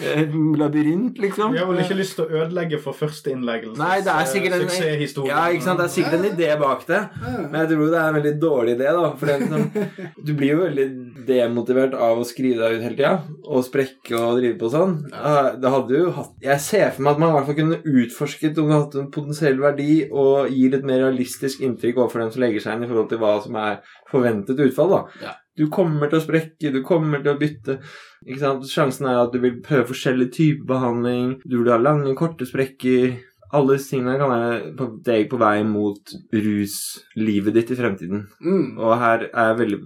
eh, labyrint, liksom. Vi har vel ikke lyst til å ødelegge for første innleggelse. Nei, det er sikkert en Ja, ikke sant? Det er sikkert en idé bak det. Men jeg tror det er en veldig dårlig idé, da. For det liksom, du blir jo veldig demotivert av å skrive deg ut hele tida. Og sprekke og drive på sånn. Eh, Det hadde jo hatt Jeg ser for meg at man i hvert fall kunne utforsket om det hadde hatt en potensiell verdi, og gi litt mer realistisk inntrykk overfor dem som legger seg inn i forhold til hva som er forventet utfall, da. Ja. Du kommer til å sprekke, du kommer til å bytte. Ikke sant? Sjansen er at du vil prøve forskjellig type behandling, du vil ha lange, korte sprekker. Alle disse tingene kan være på deg på vei mot ruslivet ditt i fremtiden. Mm. Og her er jeg veldig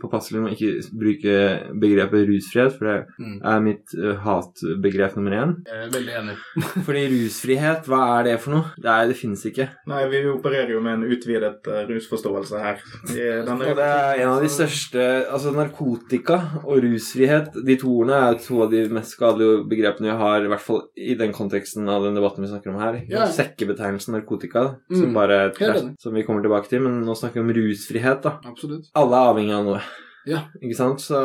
påpasselig med å ikke bruke begrepet rusfrihet, for det Mm. er mitt eh, hatbegrep nummer én. Jeg er veldig enig. Fordi rusfrihet, hva er det for noe? Det, er, det finnes ikke. Nei, vi opererer jo med en utvidet eh, rusforståelse her. Denne Og det er en av de største Altså narkotika og rusfrihet, de to ordene er to av de mest skadelige begrepene vi har, i hvert fall i den konteksten av den debatten vi snakker om her. Ja. Sekkebetegnelsen narkotika, Mm. som bare som vi kommer tilbake til, men nå snakker vi om rusfrihet, da. Absolutt. Alle er avhengig av noe. Ja. Ikke sant? Så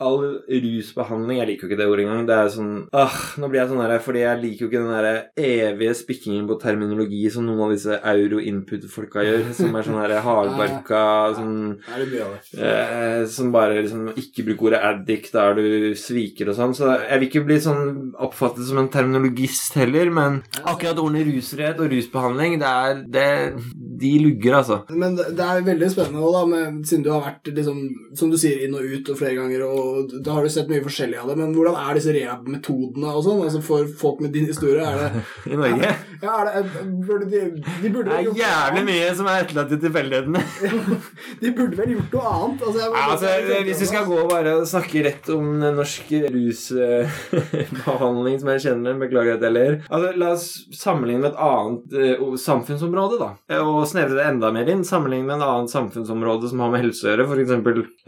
all rusbehandling Jeg liker jo ikke det ordet engang. Det er sånn ah, nå blir jeg sånn her Fordi jeg liker jo ikke den der evige spikkingen på terminologi som noen av disse euro-input-folka gjør. Som er sånn her hardbarka sånn Er eh, Som bare liksom ikke bruker ordet addict der du sviker og sånn. Så jeg vil ikke bli sånn oppfattet som en terminologist heller, men akkurat ordene rusfrihet og rusbehandling, det er det, De lugger, altså. Men det er veldig spennende også, da, med, siden du har vært liksom, som du sier, inn og ut og flere ganger, og da har du sett mye forskjellig av det. Men hvordan er disse rehab-metodene og sånn? Altså For folk med din historie, er det I Norge. Ja, er det burde de, de burde Det er jævlig mye som er etterlatt til tilfeldighetene. De burde vel gjort noe annet? Altså, Ja, altså, hvis vi skal gå bare og snakke rett om norsk rusbehandling som jeg kjenner, beklager at jeg ler altså, La oss sammenligne med et annet uh, samfunnsområde, da. Eh, Og snevre det enda mer inn. Sammenligne med et annet samfunnsområde som har med helse å gjøre, f.eks.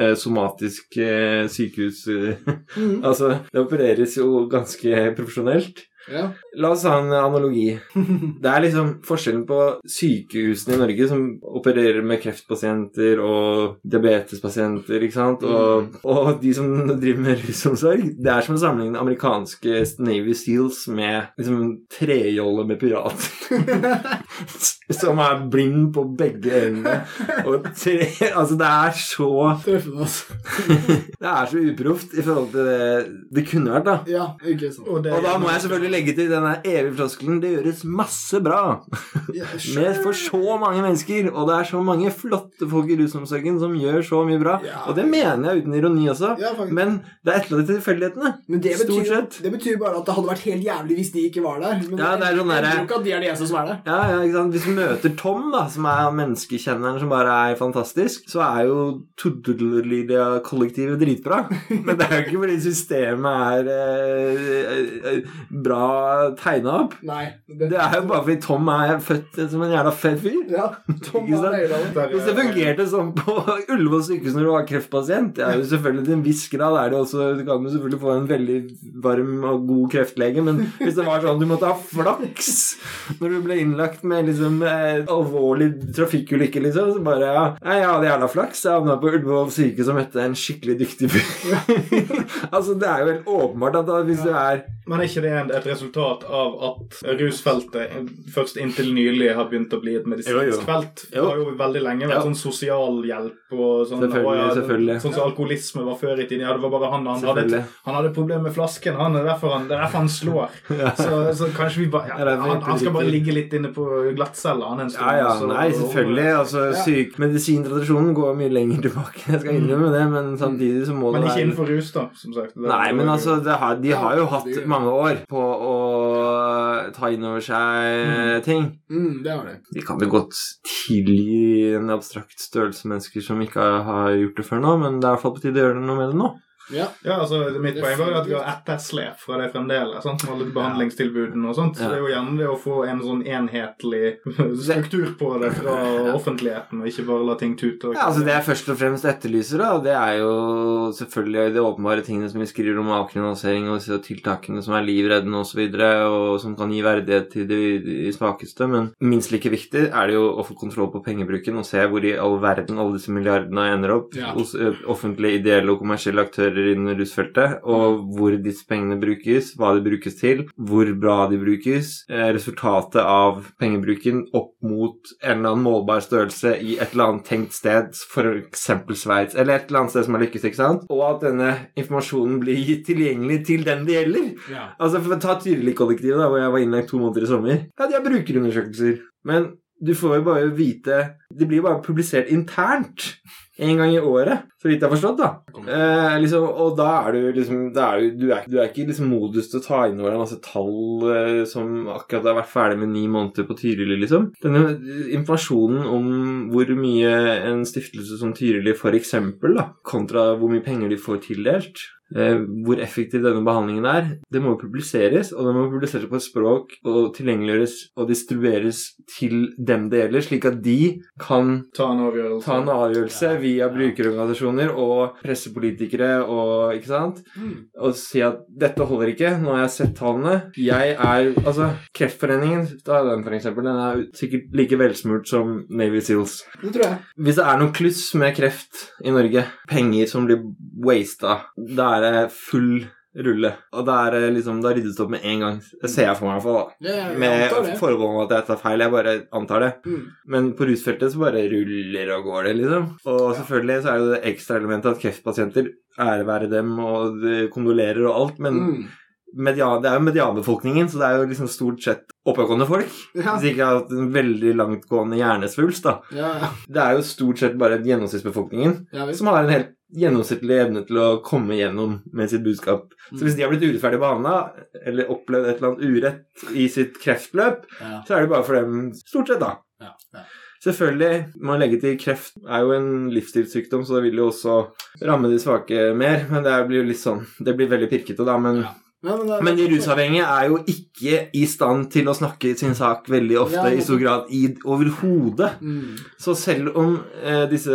Uh, somatisk eh, sykehus. eh. Mhm. altså, det opereres jo ganske profesjonelt. Ja. La oss ha en analogi. Det er liksom forskjellen på sykehusene i Norge som opererer med kreftpasienter og diabetespasienter, ikke sant, og, og de som driver med rusomsorg. Det er som å sammenligne amerikanske Navy Seals med liksom trejolle med pirater. som er blind på begge øynene. Og tre Altså, det er så Treffende, altså. Det er så uproft i forhold til det det kunne vært, da. Ja, ikke sant. Og, det, Og da må jeg selvfølgelig legge til denne evige floskelen Det gjøres masse bra med for så mange mennesker, og det er så mange flotte folk i rusomsorgen som gjør så mye bra. Ja. Og det mener jeg uten ironi også, Ja, men det er et eller tilfeldighetene. Men det Stort sett. det betyr bare at det hadde vært helt jævlig hvis de ikke var der. Men Ja, det er sånn jeg tror ikke at de er de eneste som er der. Ja, ja, ikke sant? Hvis vi møter Tom, da, som er menneskekjenneren som bare er fantastisk, så er jo Tuddelia-kollektivet dritbra. Men det er jo ikke fordi systemet er eh, eh, bra tegna opp. Nei. Det er jo bare fordi Tom er født som en jævla fett fyr. Ja, Tom var det. Hvis det fungerte sånn på Ullevål sykehus når du var kreftpasient Det er jo selvfølgelig til en viss grad er det også Du kan jo selvfølgelig få en veldig varm og god kreftlege, men hvis det var sånn du måtte ha flaks når du ble innlagt med liksom eh, alvorlig trafikkulykke, liksom, så bare ja, jeg hadde jævla flaks. Jeg havna på Ullevål sykehus og møtte en skikkelig dyktig fyr. altså, det er jo helt åpenbart at da, hvis du er Men er ikke det et resultat av at rusfeltet først inntil nylig har begynt å bli et Jo, jo. medisinsk felt? Det har jo veldig lenge vært Ja. sånn sosialhjelp og sånn. Selvfølgelig, og selvfølgelig. Sånn som alkoholisme var før i tiden. Ja, det var bare han han hadde, han hadde problem med flasken. Han, det, er derfor han, det er derfor han slår. Så, så kanskje vi bare ja, han, han skal bare ligge litt inne på glattcella han en stund. Ja, ja, så- nei, selvfølgelig. Altså, syk Medisintradisjonen går mye lenger tilbake. Jeg skal innrømme det, men samtidig så må Men det ikke innenfor rus, da, som sagt. Det- Nei, men altså, det har, de har jo hatt mange år på å ta inn over seg ting. Mm, det har det. De kan vel godt tilgi en abstrakt størrelse mennesker som ikke har gjort det før nå, men det er i hvert fall på tide å gjøre noe med det nå. Ja. Ja, altså Mitt poeng var at vi har etterslep fra det fremdeles. Sant? Med alle behandlingstilbudene og sånt. Så det er jo gjerne det å få en sånn enhetlig struktur på det fra offentligheten, og ikke bare la ting tute. Ja, altså Det jeg først og fremst etterlyser, da, det er jo selvfølgelig de åpenbare tingene som vi skriver om avkriminalisering og disse tiltakene som er livreddende osv., og, så og som kan gi verdighet til de, de svakeste. Men minst like viktig er det jo å få kontroll på pengebruken og se hvor i all verden alle disse milliardene ender opp Ja. hos offentlige, ideelle og kommersielle aktører innen rusfeltet, og hvor disse pengene brukes, hva de brukes til, hvor bra de brukes, eh, resultatet av pengebruken opp mot en eller annen målbar størrelse i et eller annet tenkt sted, f.eks. Sveits, eller et eller annet sted som har lykkes, ikke sant? Og at denne informasjonen blir gitt tilgjengelig til den det gjelder. Ja. Altså, for å ta Tyrili-kollektivet, hvor jeg var innlagt to måneder i sommer. Ja, de har brukerundersøkelser, men du får jo bare vite Det blir jo bare publisert internt en gang i året, så vidt jeg har forstått, da. Eh, liksom, og da er du liksom er du, du, er, du er ikke i liksom modus til å ta inn over deg masse tall eh, som akkurat har vært ferdig med ni måneder på Tyrili, liksom. Denne informasjonen om hvor mye en stiftelse som Tyrili eksempel, da, kontra hvor mye penger de får tildelt, hvor effektiv denne behandlingen er, det må jo publiseres, og det må publiseres på et språk og tilgjengeliggjøres og distribueres til dem det gjelder, slik at de kan Ta en avgjørelse. ta en avgjørelse Ja, via brukerorganisasjoner og pressepolitikere og ikke sant, Mm. og si at dette holder ikke, nå har jeg sett tallene. Jeg er Altså, Kreftforeningen, da er den for eksempel, den er sikkert like velsmurt som Navy Seals. Det tror jeg. Hvis det er noe kluss med kreft i Norge, penger som blir wasta, da er det full rulle. Og da er liksom, da ryddes det opp med en gang. Det ser jeg for meg i hvert fall. da. Ja, jeg Med forbehold om at jeg tar feil. Jeg bare antar det. Mm. Men på rusfeltet så bare ruller og går det, liksom. Og selvfølgelig så er det det ekstra elementet at kreftpasienter, ære være dem, og de kondolerer og alt, men Mm. median, det er jo medianbefolkningen, så det er jo liksom stort sett oppegående folk. Ja. Hvis ikke hatt en veldig langtgående hjernesvulst, da. Ja, ja. Det er jo stort sett bare gjennomsnittsbefolkningen Ja, som har en helt gjennomsnittlig evne til å komme gjennom med sitt budskap. Så hvis de har blitt urettferdig behandla, eller opplevd et eller annet urett i sitt kreftløp, Ja. så er det bare for dem, stort sett, da. Ja. Ja. Selvfølgelig, man legger til kreft er jo en livsstilssykdom, så det vil jo også ramme de svake mer. Men det blir jo litt sånn Det blir veldig pirkete, da. Men, Ja. Men, det- men de rusavhengige er jo ikke i stand til å snakke sin sak veldig ofte Ja, i stor grad i overhodet. Mm. Så selv om eh, disse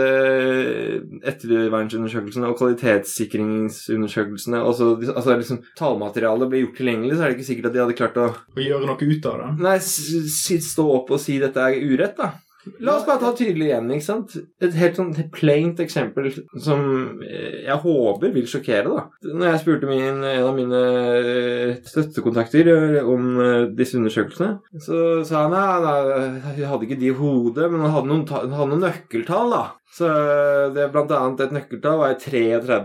ettervernsundersøkelsene og kvalitetssikringsundersøkelsene også, altså liksom tallmaterialet blir gjort tilgjengelig, så er det ikke sikkert at de hadde klart å Å gjøre noe ut av det. Nei, s- s- stå opp og si dette er urett, da. La oss bare ta tydelig igjen, ikke sant? Et helt sånn plaint eksempel som eh, jeg håper vil sjokkere, da. Når jeg spurte min, en av mine eh, støttekontakter eh, om disse undersøkelsene, så sa han ja, hun hadde ikke de i hodet, men hun hadde noen, hadde noen nøkkeltall, da. Så det er blant annet et nøkkeltall er 33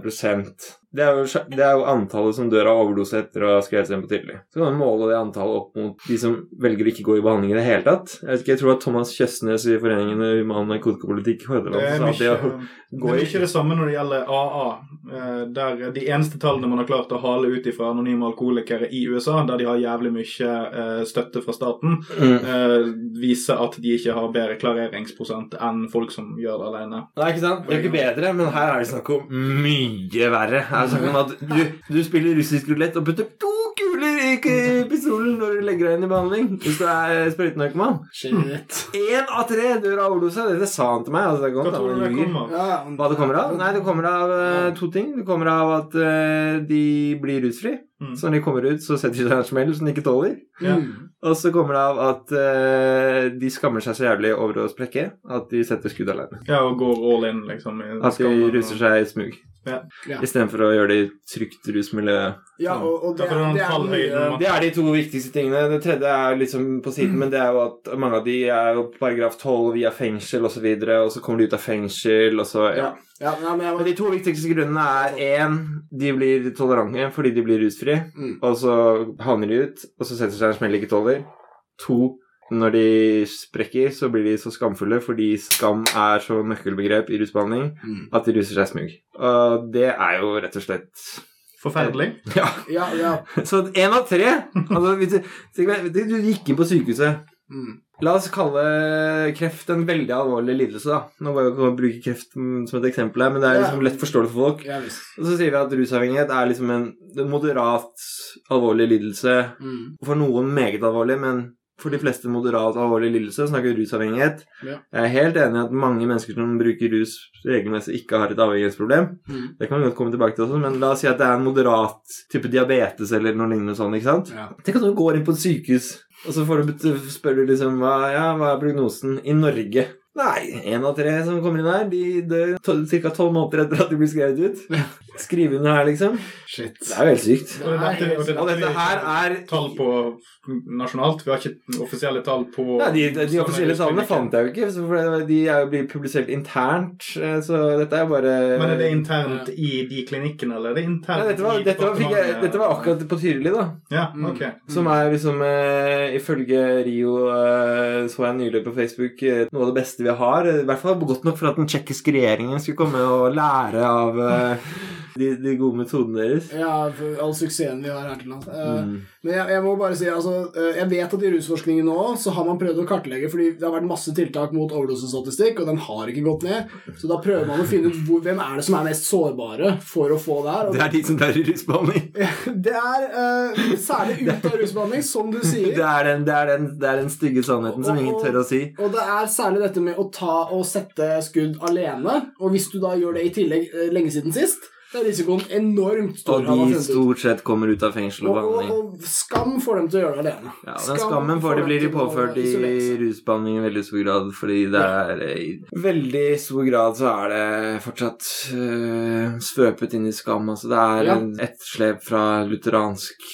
det er, jo, det er jo antallet som dør av overdose etter å ha skrevet seg inn på tidlig. Så kan man måle det antallet opp mot de som velger å ikke gå i behandling i det hele tatt. Jeg vet ikke, jeg tror at Thomas Kjøsnes i Foreningen Human Narkotikapolitikk i Hordaland sa at det å mye, det er i mye det samme når det gjelder AA. eh, Der de eneste tallene man har klart å hale ut fra anonyme alkoholikere i USA, der de har jævlig mye eh, støtte fra staten, mm. eh, viser at de ikke har bedre klareringsprosent enn folk som gjør det alene. Nei, ikke sant? Det er ikke bedre, men her er det snakk om mye verre. Her er det snakk om at du, du spiller russisk rulett og putter to kuler i k- pistolen når du legger deg inn i behandling. Hvis du er sprøytenarkoman. Shit. Én av tre dør av overdose. Dette sa han til meg. Altså, det er Hva godt, du det kommer? Ja, Hva det kommer av? Nei, det kommer av uh, to ting. Det kommer av at uh, de blir rusfri. Mm. Så når de kommer ut, så setter de seg en smell som de ikke tåler. Mm. Og så kommer det av at uh, de skammer seg så jævlig over å sprekke at de setter skudd alene. Ja, og går all in, liksom. i At de ruser og- russer seg i smug. Ja. Ja. Istedenfor å gjøre det i trygt rusmiljø. Ja, og, og det, det, er, det er mye Det er de to viktigste tingene. Det tredje er liksom på siden, men det er jo at mange av de er jo paragraf 12 via fengsel osv., og, så videre, og så kommer de ut av fengsel, og så ja. ja. ja, nei, men Men de to viktigste grunnene er én, de blir tolerante fordi de blir rusfrie, Mm. og så havner de ut, og så setter seg en smell ikke tåler. To, når de sprekker, så blir de så skamfulle fordi skam er så nøkkelbegrep i rusbehandling Mm. at de ruser seg smug. Og det er jo rett og slett Forferdelig. Ja. Ja, ja. Så én av tre altså, hvis du, Du gikk inn på sykehuset. Mm. La oss kalle kreft en veldig alvorlig lidelse. da. Nå går jeg ikke å bruke kreft som et eksempel her, men det er liksom lett forståelig for folk. Ja. Og så sier vi at rusavhengighet er liksom en en moderat alvorlig lidelse. Mm. For noen meget alvorlig, men for de fleste moderat alvorlig lidelse snakker rusavhengighet. Ja. Jeg er helt enig i at mange mennesker som bruker rus regelmessig, ikke har et avhengighetsproblem. Mm. Det kan vi godt komme tilbake til også, men la oss si at det er en moderat type diabetes eller noe lignende sånn, ikke sant? Ja. Tenk at du går inn på et sykehus, og så får du, spør du liksom hva, ja, hva er prognosen i Norge? Nei, én av tre som kommer inn her, de dør ca. tolv måneder etter at de blir skrevet ut. Skriv under her, liksom. Shit. Det er jo helt sykt. Og Nei, dette, og det, Og dette her er tall på nasjonalt. Vi har ikke offisielle tall på ja, De, de offisielle tallene fant jeg jo ikke, for de er jo blir publisert internt. eh, Så dette er jo bare Men er det internt i de klinikkene, eller er det internt Nei, dette, var, i dette, var, fikk jeg, dette var akkurat på Tyrili, da. Ja, Mm. ok. Som er liksom eh, Ifølge Rio eh, så jeg nylig på Facebook eh, noe av det beste vi har. I hvert fall godt nok for at den tsjekkiske regjeringen skulle komme og lære av eh, de, de gode metodene deres. Ja, all suksessen vi har her til lands. Eh, Mm. Men jeg, jeg må bare si, altså, eh, jeg vet at i rusforskningen nå så har man prøvd å kartlegge, fordi det har vært masse tiltak mot overdosestatistikk, og den har ikke gått ned. Så da prøver man å finne ut hvor, hvem er det som er mest sårbare for å få det. Og Det er de som tar rusbehandling. det er uh, særlig ut av rusbehandling, som du sier. Det er den, det er den, det er den stygge sannheten som ingen tør å si. Og det er særlig dette med å ta og sette skudd alene. Og hvis du da gjør det i tillegg lenge siden sist, så er risikoen enormt stor. Og de stort sett kommer ut av fengsel og behandling. og, og skam får dem til å gjøre det alene. Ja, Skam den skammen får de blir de påført i rusbehandling i veldig stor grad, fordi det er eh, I veldig stor grad så er det fortsatt uh, svøpet inn i skam. Altså det er Ja. et etterslep fra lutheransk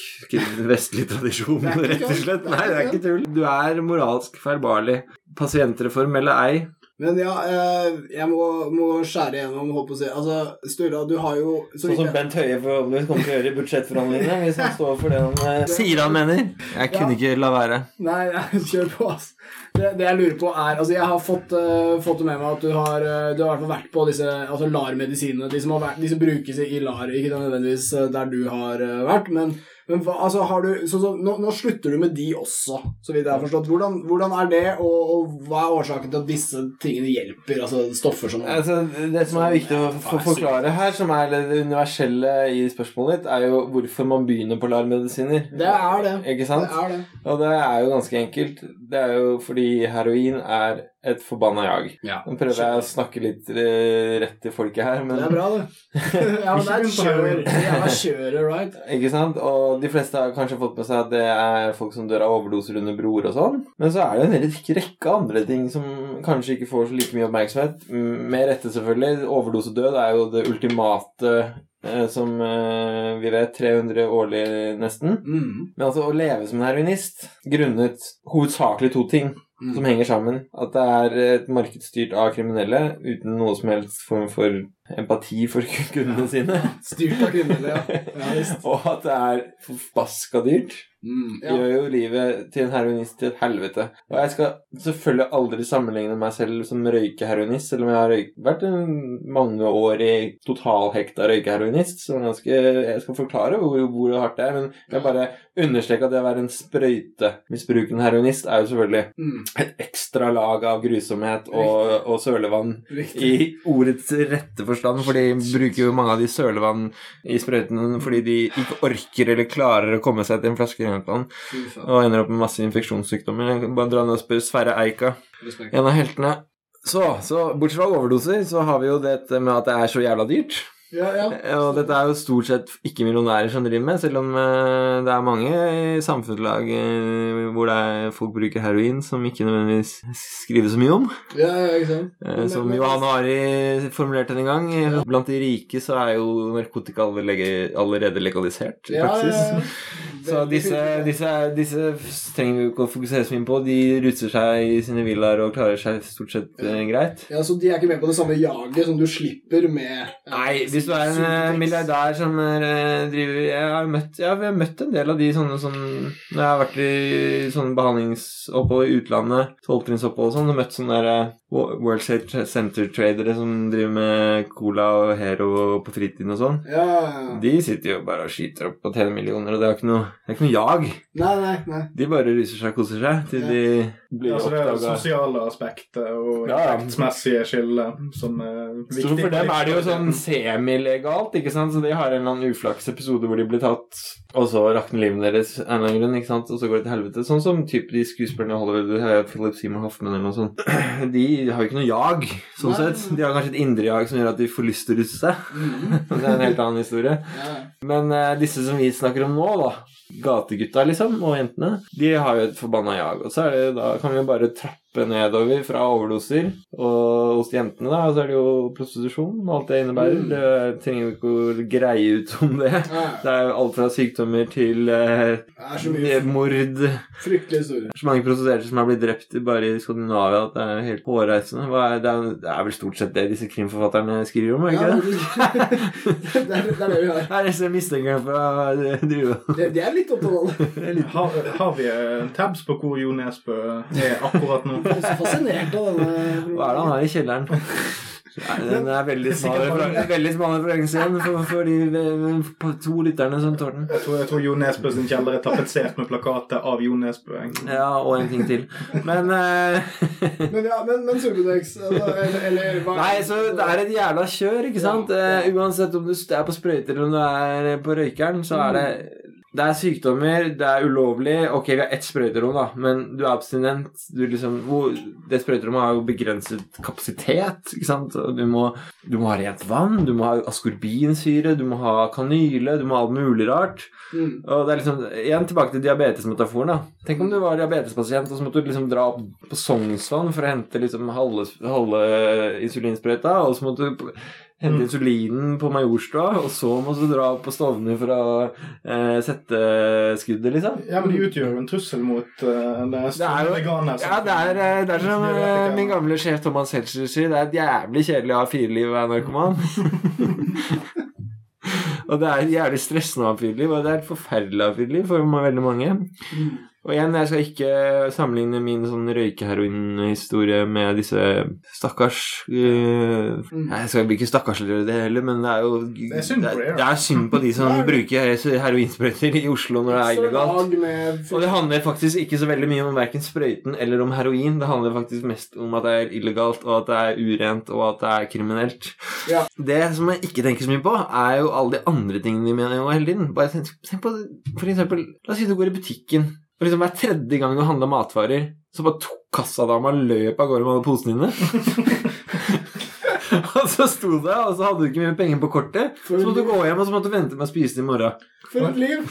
vestlig tradisjon, Det rett og slett. Nei, det er ikke tull. Du er moralsk feilbarlig. Pasientreform eller ei. Men ja, eh, jeg må, må skjære igjennom, holdt på å si. Altså, Sturla, du har jo så Sånn som Bent Høie forhåpentligvis kommer til å gjøre i budsjettforhandlingene, hvis han står for det han eh, sier han mener. Jeg kunne ikke la være. Nei, kjør på, ass. Det, det jeg lurer på er Altså, jeg har fått, uh, fått det med meg at du har, uh, du har i hvert fall vært på disse altså LAR-medisinene. De, som de som brukes i LAR, ikke nødvendigvis der du har uh, vært, men, men hva, altså, har du så, så, nå, nå slutter du med de også, så vidt jeg har forstått. Hvordan, hvordan er det, og, og hva er årsaken til at disse tingene hjelper? Altså stoffer som Altså, det som er viktig å for, forklare her, som er det universelle i spørsmålet ditt, er jo hvorfor man begynner på LAR-medisiner. Det er det. Ikke sant? Det er det. Og det er jo ganske enkelt. Det er jo fordi heroin er et forbanna jag. Ja. Nå prøver jeg å snakke litt eh, rett til folket her, men Det er bra, det. ja, men det er kjører, kjør. Er kjøret, right? Ikke sant? Og de fleste har kanskje fått med seg at det er folk som dør av overdoser under broer og sånn. Men så er det en hel rekke andre ting som kanskje ikke får så like mye oppmerksomhet. Med rette, selvfølgelig. Overdosedød er jo det ultimate eh, som eh, vi vet 300 årlig nesten. Mm. Men altså å leve som en heroinist grunnet hovedsakelig to ting Mm. som henger sammen. At det er et marked styrt av kriminelle uten noe som helst form for empati for kundene sine. Styrt av kriminelle, ja. ja. Og at det er forbaska dyrt. Mm, ja. gjør jo livet til en heroinist til et helvete. Og jeg skal selvfølgelig aldri sammenligne meg selv som røykeheroinist, selv om jeg har vært en mange år i totalhekta røykeheroinist. Så ganske, jeg skal forklare hvor, hvor hardt det er, men jeg bare understreker at det å være en sprøytemisbrukende heroinist er jo selvfølgelig Mm, et ekstra lag av grusomhet og, og sølevann riktig. i ordets rette forstand, for de bruker jo mange av de sølevann i sprøytene fordi de ikke orker eller klarer å komme seg til en flaske renvann og ender opp med masse infeksjonssykdommer. Jeg kan bare dra ned og spørre Sverre Eika, en av heltene. Så, så bortsett fra overdoser, så har vi jo dette med at det er så jævla dyrt. Ja, ja. Og dette er jo stort sett ikke millionærer som driver med, selv om eh, det er mange i samfunnslag eh, hvor det er folk bruker heroin som ikke nødvendigvis skriver så mye om. ja, ja ikke sant? Eh, Men- Som Johan Ari formulerte en gang. Blant de rike så er jo narkotika allerede legalisert i Ja, ja, ja. Så disse, disse, disse trenger vi ikke å fokusere så mye på. De ruser seg i sine villaer og klarer seg stort sett eh, greit. Ja, Så de er ikke med på det samme jaget som du slipper med Nei, Nei, hvis du er en eh, milliardær som eh, driver Jeg har møtt, ja, vi har møtt en del av de sånne som Når jeg har vært i sånne behandlingsopphold i utlandet, tolvtrinnsopphold og sånn, og møtt sånne der eh, World Trade Center-tradere som driver med cola og hero på fritiden og sånn. Ja, ja, ja. De sitter jo bare og skyter opp og tjener millioner, og det er ikke noe, det er ikke noe jag. Nei, nei, nei. De bare ruser seg og koser seg til de blir Altså det er det oppdaga. sosiale aspektet og effektsmessige inntektsmessige skillet som er viktig. Så for dem er det jo sånn semilegalt, ikke sant? Så de har en eller annen uflaks episode hvor de blir tatt, og så rakner livet deres av en eller annen grunn, ikke sant? Og så går det til helvete. Sånn som typ de skuespillerne i Hollywood, eh, Philip Seymour Hoffman eller noe sånt. De har jo ikke noe jag, sånn Nei. sett. De har kanskje et indre jag som gjør at de får lyst til å russe seg. Mm. Det er en helt annen historie. Ja. Men uh, disse som vi snakker om nå, da, gategutta liksom, og jentene, de har jo et forbanna jag. Og så det, da kan vi jo bare trappe nedover fra overdoser. Og hos jentene, da, så er det jo prostitusjon og alt det innebærer. Mm. Det trenger vi ikke å greie ut om det. Ja. Det er jo alt fra sykdommer til eh, er mye mord. Fryktelige historier. Så mange prostituerte som har blitt drept bare i Skandinavia at det er helt hårreisende. Er, det, er, det er vel stort sett det disse krimforfatterne skriver om, er det Ja, ikke det? det, er, det er det vi har. Det er mistenkerne for å drive Det, det er litt opptatt av det. Har, har vi eh, tabs på hvor Jo Nesbø er akkurat nå? Er fascinert av denne Hva er det han har i kjelleren? Nei, den er veldig smal veldig igjen for, for de på to lytterne som tåler den. Jeg tror, jeg tror Jo Nesbø sin kjeller er tapetsert med plakater av Jo Nesbø. Ja, og en ting til. Men uh... Men ja, men, men eller, eller hva Nei, så det er et jævla kjør, ikke sant? Eh, uansett om du er på sprøyter eller om du er på røykeren, så er det det er sykdommer, det er ulovlig. Ok, vi har ett sprøyterom, da, men du er abstinent. Du liksom, det sprøyterommet har jo begrenset kapasitet. ikke sant? Du må, du må ha rent vann, du må ha askorbinsyre, du må ha kanyle, du må ha alt mulig rart. Mm. Og det er liksom, Igjen tilbake til diabetesmetaforen. da. Tenk om du var diabetespasient og så måtte du liksom dra opp på Sognsvann for å hente liksom halve, halve insulinsprøyta, og så måtte du hente insulinen på Majorstua, og så må du dra opp på Stovner for å eh, sette skuddet, liksom. Ja, men de utgjør jo en trussel mot uh, det Det er jo- veganer. Ja, det er, eh, det er som uh, min gamle sjef Thomas Seltzer sier, det er et jævlig kjedelig å ha fireliv og være narkoman. og det er jævlig stressende å ha fireliv, og det er et forferdelig å ha fireliv for veldig mange. Og igjen, jeg skal ikke sammenligne min sånn røykeheroinhistorie med disse stakkars uh, Jeg skal ikke stakkarsliggjøre det heller, men det er jo Det er synd på det, det er synd på de som bruker heroinsprøyter i Oslo når det er illegalt. Og det handler faktisk ikke så veldig mye om verken sprøyten eller om heroin. Det handler faktisk mest om at det er illegalt, og at det er urent, og at det er kriminelt. Ja. Det som jeg ikke tenker så mye på, er jo alle de andre tingene de mener hele tiden. Bare tenk, tenk på for eksempel La oss si du går i butikken, og liksom hver tredje gang du handla matvarer, så bare tok kassadama løp av gårde med alle posene dine. og så sto det, og så hadde du ikke mye penger på kortet. Så måtte du gå hjem, og så måtte du vente med å spise det i morgen. For et liv!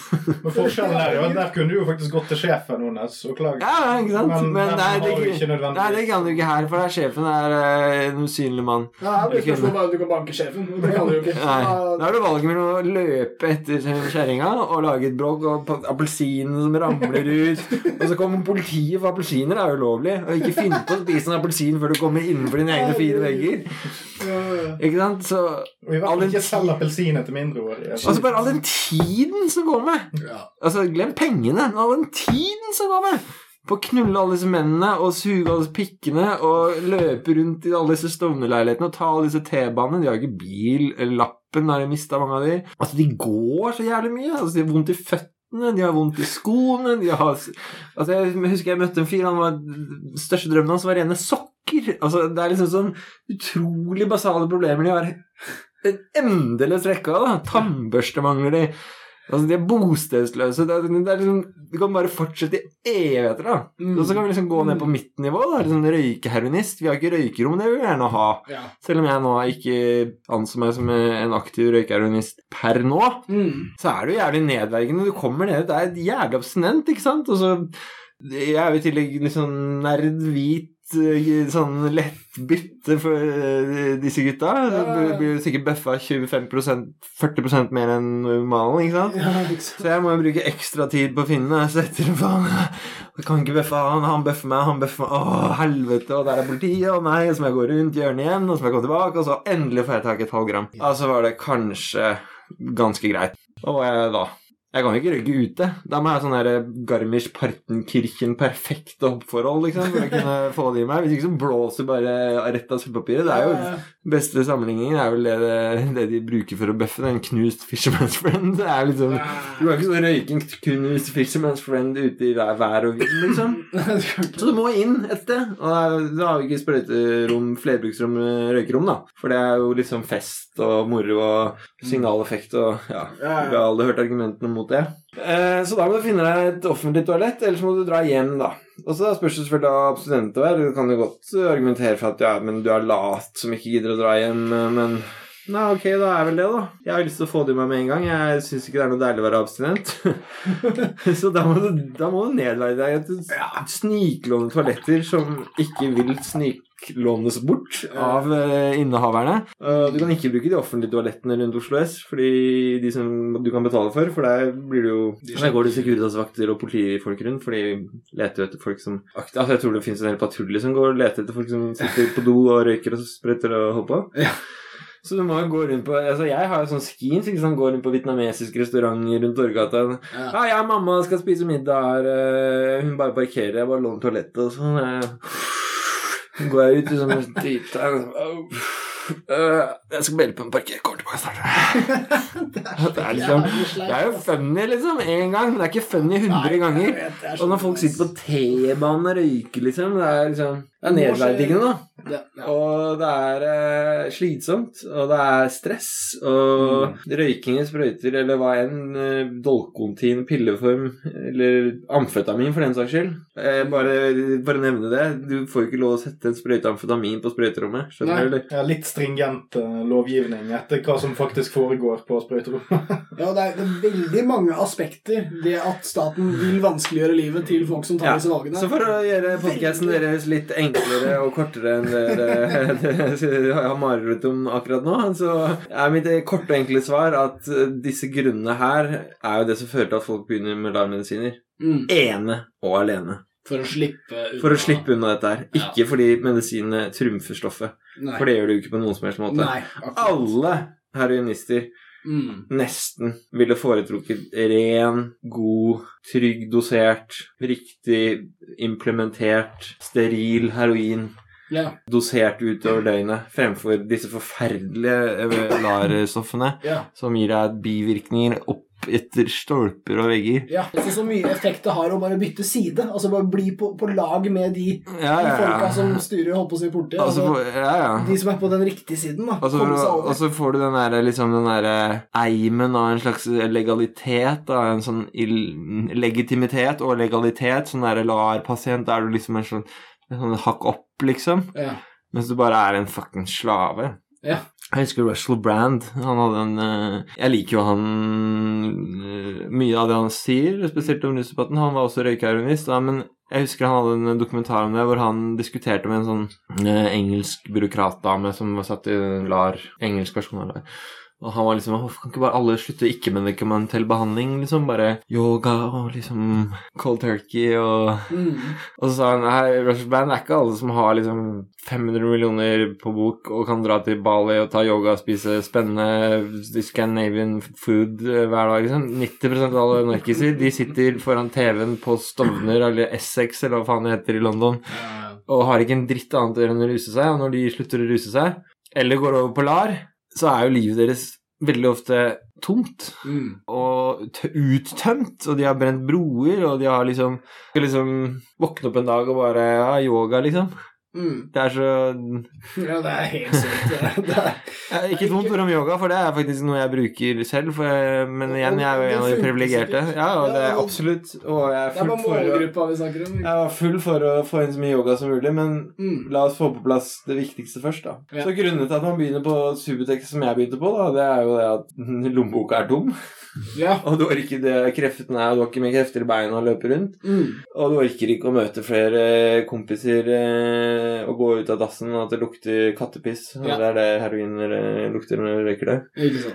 Men forskjellen er jo at der kunne du jo faktisk gått til sjefen hennes og klaget. Ja, ikke sant? Men Men, nei, det, ikke ikke, nei, det kan du ikke her, for der sjefen er eh, en usynlig mann. Ja, det er ikke bare du kan banke sjefen. Det kan du jo ikke. Nei, Da har du valget mellom å løpe etter kjerringa og lage et bråk, og appelsinen som ramler ut Og så kommer politiet, for appelsiner er ulovlig. Og ikke finn på å spise en appelsin før du kommer innenfor dine egne fire vegger. Ja. Ikke sant? Så Vi den, ikke selge appelsiner til mindreårige. altså bare all den tiden som går med. Ja. Altså, glem pengene, men all den tiden som går med. På å knulle alle disse mennene og suge alle disse pikkene og løpe rundt i alle disse Stovner-leilighetene og ta alle disse T-banene. De har ikke bil lappen, har de mista mange av de. Altså, de går så jævlig mye. Altså, de har vondt i føttene, de har vondt i skoene de har... Altså, Jeg husker jeg møtte en fyr, han var største drømmen hans var rene sokker. Altså, Det er liksom sånn utrolig basale problemer de har. En endeløs rekke av. da. Tannbørste mangler de. Altså, de er bostedsløse. Det er, det er liksom, du kan bare fortsette i evigheter, da. Mm. Og så kan vi liksom gå ned på mitt nivå. da, liksom Røykeheroinist. Vi har ikke røykerom, det vil vi gjerne ha. Ja. Selv om jeg nå ikke anser meg som en aktiv røykeheroinist per nå, Mm. så er det jo jævlig nedverdigende. Du kommer ned, det er jævlig abstinent, ikke sant? Og så Jeg er jo i tillegg litt sånn nerd, hvit, sånn lett bytte for eh, disse gutta. Det blir sikkert bøffa 25% 40% mer enn normalen, ikke sant? Ja. Så jeg må jo bruke ekstra tid på å finne. Så etter faen Jeg kan ikke bøffe han, han bøffer meg, han bøffer meg. Å, helvete, og der er politiet, og nei, så må jeg gå rundt hjørnet igjen, og så må jeg komme tilbake, og så endelig får jeg tak i et halvt gram. Og så var det kanskje ganske greit. Hva var jeg da? Jeg kan jo ikke røyke ute. Da må jeg ha sånn der Garmisch-Partenkirchen perfekte hoppforhold, liksom, for å kunne få det i meg. Hvis ikke så blåser bare rett av sølvpapiret. Det er jo. Beste sammenligningen er vel det, det de bruker for å bøffe. Det er en knust Fisherman's Friend. Det er liksom Du kan ikke så røyke en knust Fisherman's Friend ute i vær, vær og vind, liksom. Så du må inn et sted. Og da har vi ikke sprøyterom, flerbruksrom, røykerom, da. For det er jo liksom fest og moro og signaleffekt og ja. Vi har alle hørt argumentene mot det. Eh, så da må du finne deg et offentlig toalett, ellers må du dra hjem, da. Og så spørs det selvfølgelig om studenter er. Du kan jo godt argumentere for at ja, men du er lat som ikke gidder å dra hjem, men Nei, ok, da er vel det, da. Jeg har lyst til å få det i meg med en gang. Jeg syns ikke det er noe deilig å være abstinent. så da må du, da må du nedverdige deg til sniklåne toaletter som ikke vil sniklånes bort av eh, innehaverne. Eh, du kan ikke bruke de offentlige toalettene rundt Oslo S, fordi de som du kan betale for, for der blir det jo Der går det Securitas-vakter og politifolk rundt, for de leter jo etter folk som Altså, jeg tror det finnes en hel patrulje som går og leter etter folk som sitter på do og røyker og spretter og holder på. Ja. Så du må jo gå rundt på Altså Jeg har jo sånn skins, ikke sant. Går rundt på vietnamesisk restaurant rundt Torgata. Ja. Ja, jeg og mamma skal spise middag her. eh, Hun bare parkerer. Jeg bare låner toalettet, og sånn. Går jeg ut som en drita Jeg skal melde på en parkering. Kommer tilbake snart. Det er liksom Det er jo funny, liksom. Én gang. Men det er ikke funny 100 ganger. Og når folk sitter på T-banen og røyker, liksom Det er liksom Det er nedverdigende, da. ja, ja. Og det er eh, slitsomt, og det er stress, og røyking i sprøyter, eller hva enn, eh, dolkontin, pilleform, eller amfetamin for den saks skyld. Eh, bare, bare nevne det. Du får ikke lov å sette en sprøyte amfetamin på sprøyterommet. Nei. Skjønner du, eller? Ja, litt stringent eh, lovgivning etter hva som faktisk foregår på sprøyterommet. Ja, det er, det er veldig mange aspekter det at staten vil vanskeliggjøre livet til folk som tar Ja, disse valgene. Så for å gjøre podcasten deres litt enklere og kortere enn det jeg har mareritt om akkurat nå, så er mitt korte og enkle svar at disse grunnene her er jo det som fører til at folk begynner med LAR-medisiner. Mm, Ene og alene. for å slippe unna. For å slippe unna dette her. Ja. Ikke fordi medisinene trumfer stoffet. Nei. For det gjør det jo ikke på noen som helst måte. Nei. Alle heroinister Mm. nesten ville foretrukket ren, god, trygg dosert, riktig implementert, steril heroin Ja. dosert utover døgnet, fremfor disse forferdelige eh, LAR-stoffene Ja. som gir deg bivirkninger opp etter stolper og vegger. ja. Så, så mye effekt det har å bare bytte side. Altså bare bli på, på lag med de, Ja, de ja, folka som styrer holdt på å si politiet. Altså, Altså, ja, ja. de som er på den riktige siden, da. Og så får- og så får du den der, liksom den der eimen av en slags legalitet, da, en sånn legitimitet og legalitet. Sånn der LAR-pasient, da er du liksom en sånn, en sånn hakk opp, liksom. Ja. Mens du bare er en fucking slave. Ja. Jeg husker Russell Brand. Han hadde en eh, Jeg liker jo han eh, Mye av det han sier, spesielt om rusdebatten. Han var også røykeheroinist, men jeg husker han hadde en dokumentar om det hvor han diskuterte med en sånn eh, engelsk byråkratdame som var satt i LAR, engelsk versjon av LAR. Og han var liksom Hvorfor kan ikke bare alle slutte ikke med medikamentell behandling? Liksom bare yoga og liksom cold turkey og Mm. og så sa han nei, Rush Band er ikke alle som har liksom 500 millioner på bok og kan dra til Bali og ta yoga og spise spennende Scandinavian food hver dag. liksom. 90% av alle narkiser de sitter foran TV-en på Stovner eller Essex eller hva faen det heter i London og har ikke en dritt annet å gjøre enn å ruse seg. Og når de slutter å ruse seg, eller går over på LAR, så er jo livet deres veldig ofte tomt Mm. og uttømt, og de har brent broer, og de har liksom skal liksom våkne opp en dag og bare ja, yoga, liksom. Mm. Det er så Ja, det er helt sykt. Er- Ikke vondt ord om yoga, for det er faktisk noe jeg bruker selv. Jeg, men igjen, jeg er jo en av de privilegerte. Ja, og det er absolutt. Og jeg er full for å, jeg var full for å få inn så mye yoga som mulig, men Mm. la oss få på plass det viktigste først, da. Ja. Så grunnen til at man begynner på Subutex som jeg begynte på, da, det er jo det at lommeboka er tom. Ja. Og du orker det kreftene er, du har ikke mer krefter i beina å løpe rundt. Mm. Og du orker ikke å møte flere kompiser eh, og gå ut av dassen og at det lukter kattepiss. Og Ja. Det er det heroin eh, lukter når du røyker det.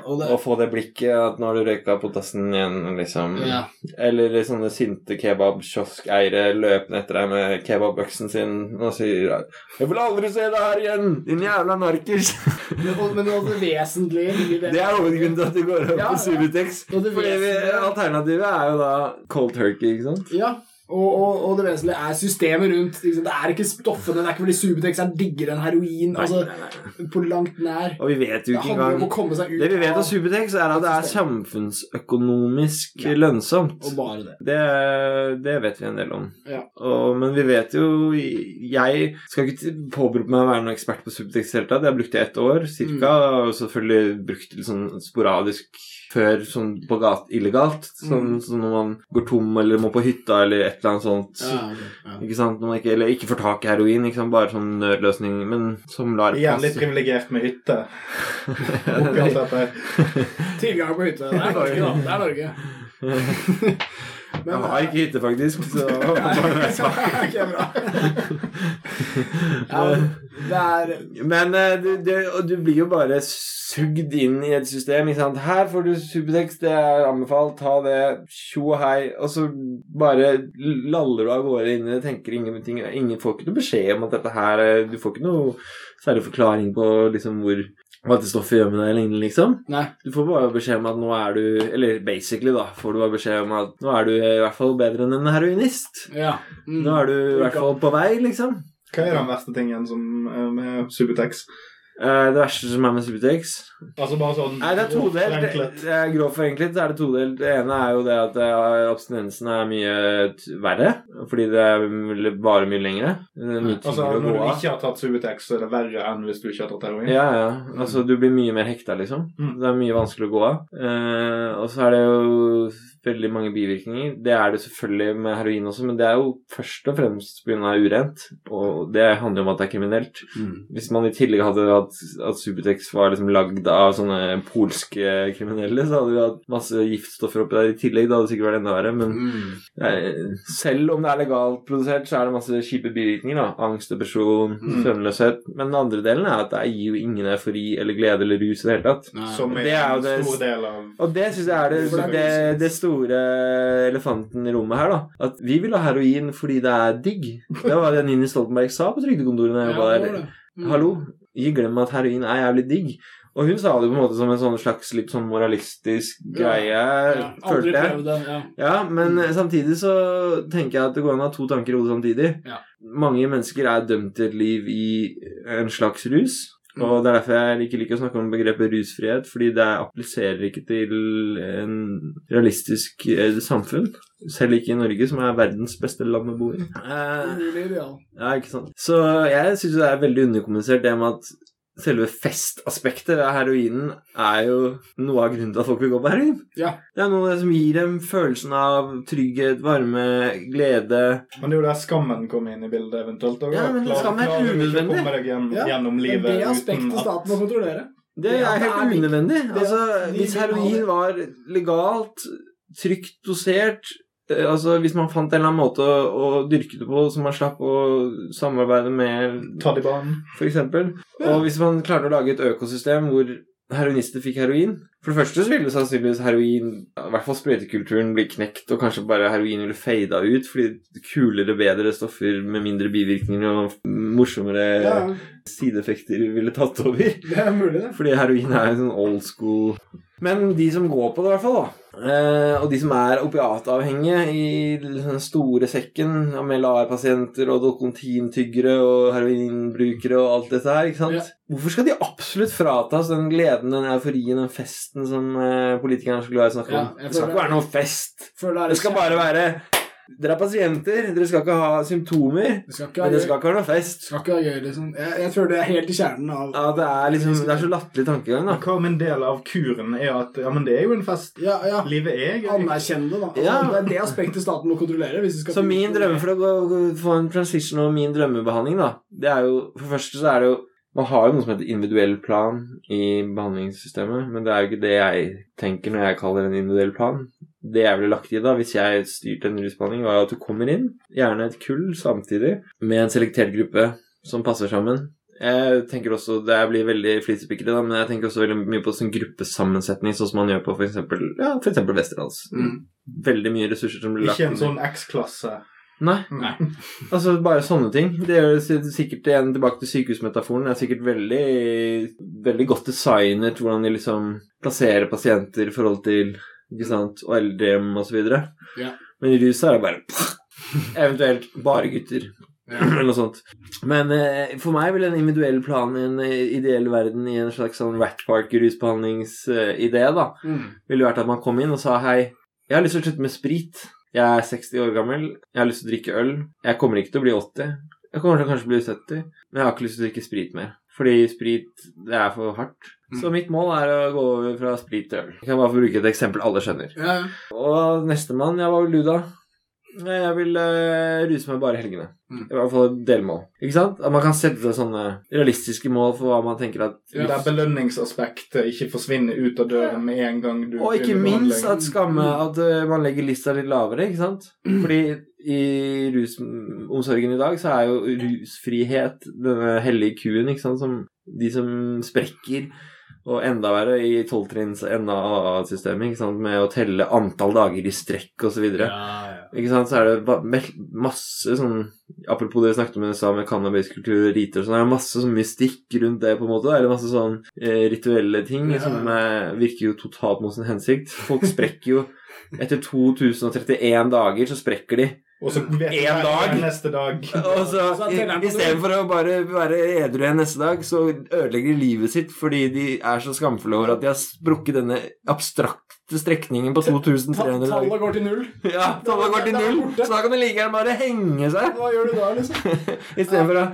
Og det, Og få det blikket at nå har du røyka på dassen igjen, liksom. ja. Eller sånne sinte kebabkioskeiere løpende etter deg med kebabøksen sin og sier 'Jeg vil aldri se deg her igjen, din jævla narkis'. Men, det vesentlige i det, er hovedgrunnen til at du går opp Ja, på. Subutex. Fordi alternativet er jo da cold turkey, ikke sant? Ja, og, og, og det vesentlige er systemet rundt. Liksom. Det er ikke stoffene, det er ikke fordi Subutex er diggere enn heroin. altså, På langt nær. Og vi vet jo ikke engang Det vi vet av Subutex, er at det er samfunnsøkonomisk Ja. lønnsomt. Og bare det. Det, det vet vi en del om. Ja. Og, men vi vet jo Jeg skal ikke påberope meg å være noen ekspert på Subutex i det hele tatt. Jeg brukte ett år cirka, Mm. og selvfølgelig brukt det sånn sporadisk før sånn på gat illegalt. Sånn, Mm. sånn når man går tom eller må på hytta eller et eller annet sånt. Ja, ja. Ikke sant? Når man ikke, eller ikke får tak i heroin, ikke sant? bare sånn nødløsning, men som lar Igjen litt passe. privilegert med hytte. Tilgang på hytte. Det er Norge, da. Det er Norge. Men, Jeg har ikke hytte, faktisk, så Ok, bra. ja, det er Men eh, du, du blir jo bare sugd inn i et system. Ikke sant? Her får du Subutex, det er anbefalt, ta det, tjo og hei. Og så bare laller du av gårde inn i det, tenker ingenting. Ingen får ikke noe beskjed om at dette her Du får ikke noe særlig forklaring på liksom hvor hva dette stoffet gjør med deg, eller lignende, liksom. Nei. Du får bare beskjed om at nå er du Eller basically, da, får du bare beskjed om at nå er du i hvert fall bedre enn en heroinist. Ja. Mm. Nå er du i hvert fall på vei, liksom. Hva er den verste tingen som, er med Subutex? Eh, det verste som er med Subutex Altså bare sånn Nei, det er todelt. Det, er Grovt forenklet så er det todelt. Det ene er jo det at eh, abstinensen er mye verre, fordi det er varer mye lengre. Mye Altså, når du ikke har tatt Subutex, så er det verre enn hvis du ikke har tatt heroin? Ja, ja. Altså, du blir mye mer hekta, liksom. Mm. Det er mye vanskelig å gå av. Eh, og så er det jo veldig mange bivirkninger. Det er det selvfølgelig med heroin også, men det er jo først og fremst pga. urent. Og det handler jo om at det er kriminelt. Mm. Hvis man i tillegg hadde hatt at Subutex var liksom lagd av sånne polske kriminelle, så hadde vi hatt masse giftstoffer oppi der i tillegg. Det hadde sikkert vært enda verre. Men Mm. eh, selv om det er legalt produsert, så er det masse kjipe bivirkninger. da Angst, depresjon, Mm. søvnløshet. Men den andre delen er at det gir jo ingen eufori eller glede eller rus i det hele tatt. Nei. Som er, Det er det- stor del av Og det syns jeg er det, det det, det store elefanten i rommet her, da. At vi vil ha heroin fordi det er digg. Det var det Nini Stoltenberg sa på trygdekontoret da jeg jobba der. Mm. Hallo, ikke glem at heroin er jævlig digg. Og hun sa det på en måte som en sånn slags litt sånn moralistisk greie, Ja, aldri følte jeg. prøvd det. Ja. Ja, men mm. samtidig så tenker jeg at det går an å ha to tanker i hodet samtidig. Ja. Mange mennesker er dømt til et liv i en slags rus. Og det er derfor jeg ikke liker å snakke om begrepet rusfrihet, fordi det appliserer ikke til en realistisk eh, samfunn. Selv ikke i Norge, som er verdens beste land å bo i. Eh, ja, ikke sant. Så jeg syns det er veldig underkommunisert det med at selve festaspektet ved heroinen er jo noe av grunnen til at folk vil gå på heroin. Ja. Det er noe av det som gir dem følelsen av trygghet, varme, glede. Men det er jo der skammen kommer inn i bildet eventuelt. og Ja, men klar, skam er unødvendig. gjennom, Ja, gjennom livet det aspektet staten må kontrollere. Det Det er helt unødvendig. Altså, hvis heroin var legalt, trygt dosert Altså Hvis man fant en eller annen måte å, å dyrke det på, så man slapp å samarbeide med Taliban. for eksempel. Ja. Og hvis man klarer å lage et økosystem hvor heroinister fikk heroin For det første så ville sannsynligvis heroin, i hvert fall sprøytekulturen, bli knekt, og kanskje bare heroin ville fada ut, fordi kulere, bedre stoffer med mindre bivirkninger og morsommere Ja, sideeffekter ville tatt over. det er mulig, det. Fordi heroin er en sånn old school Men de som går på det, i hvert fall, da. Eh, og de som er opiatavhengige i den store sekken av LAR-pasienter og Dokontin-tyggere og heroinbrukere og alt dette her, ikke sant? Ja. Hvorfor skal de absolutt fratas den gleden, den euforien, den festen som eh, politikerne er så glad i å snakke Ja, om? jeg Det skal ikke være noen fest. Det, Det skal bare være Dere er pasienter, dere skal ikke ha symptomer, Det skal ikke men dere skal ikke ha noe fest. Skal ikke ha gøy, liksom. Jeg, jeg tror det er helt i kjernen av Ja, det er liksom Det er så latterlig tankegang, da. Hva om en del av kuren er at ja, men det er jo en fest. Ja, ja. Livet er gøy. Anerkjenn det, da. Altså, Ja. Det er det aspektet staten må kontrollere. Hvis skal Så min drømme for å gå, få en transition og min drømmebehandling, da, det er jo For første så er det jo Man har jo noe som heter individuell plan i behandlingssystemet, men det er jo ikke det jeg tenker når jeg kaller en individuell plan. Det jeg ville lagt i da, hvis jeg styrte en rusbehandling, var at du kommer inn, gjerne et kull samtidig, med en selektert gruppe som passer sammen. Jeg tenker også, Det blir veldig flisespikkeri, da, men jeg tenker også veldig mye på sånn gruppesammensetning, sånn som man gjør på f.eks. Ja, for eksempel Westerdals. Mm. Veldig mye ressurser som blir lagt Ikke en sånn X-klasse. Nei. Nei. Altså, bare sånne ting. Det gjør sikkert igjen tilbake til sykehusmetaforen. Det er sikkert veldig, veldig godt designet hvordan de liksom plasserer pasienter i forhold til ikke sant, og eldrehjem osv. Ja. Men i rus er det bare Eventuelt bare gutter. Eller noe sånt. Men eh, for meg ville en individuell plan i en eh, ideell verden i en slags sånn Rat Park-rusbehandlingsidé, da, Mm. ville vært at man kom inn og sa hei, jeg har lyst til å slutte med sprit. Jeg er 60 år gammel, jeg har lyst til å drikke øl. Jeg kommer ikke til å bli 80. Jeg kommer til å kanskje bli 70, men jeg har ikke lyst til å drikke sprit mer. Fordi sprit, det er for hardt. Så mitt mål er å gå over fra sprit til øl. Jeg kan bare få bruke et eksempel alle skjønner. Ja, ja. Og nestemann, ja, hva vil du da? Jeg vil uh, ruse meg bare i helgene. Mm. I hvert fall et delmål. Ikke sant? At man kan sette seg sånne realistiske mål for hva man tenker at Ja. Der belønningsaspektet ikke forsvinner ut av døren med en gang du Og ikke minst at skamme at uh, man legger lista litt lavere, ikke sant? Fordi i rusomsorgen i dag så er jo rusfrihet denne hellige kuen, ikke sant, som de som sprekker. Og enda verre i tolvtrinns NAA-systemet, med å telle antall dager i strekk osv. Ja, ja. Ikke sant, så er det masse sånn Apropos det vi snakket om i USA med cannabiskultur og riter og sånn, det er masse sånn mystikk rundt det, på en måte. Eller masse sånn eh, rituelle ting Ja. som eh, virker jo totalt mot sin hensikt. Folk sprekker jo Etter 2031 dager så sprekker de. Og så vet En dag. neste dag. Og så istedenfor å bare være edru igjen neste dag, så ødelegger de livet sitt fordi de er så skamfulle over at de har sprukket denne abstrakte strekningen på 2300 dager. Tallet går til null. Ja, tallet går til null, så da kan de like gjerne bare henge seg. Hva gjør du da, liksom? Istedenfor å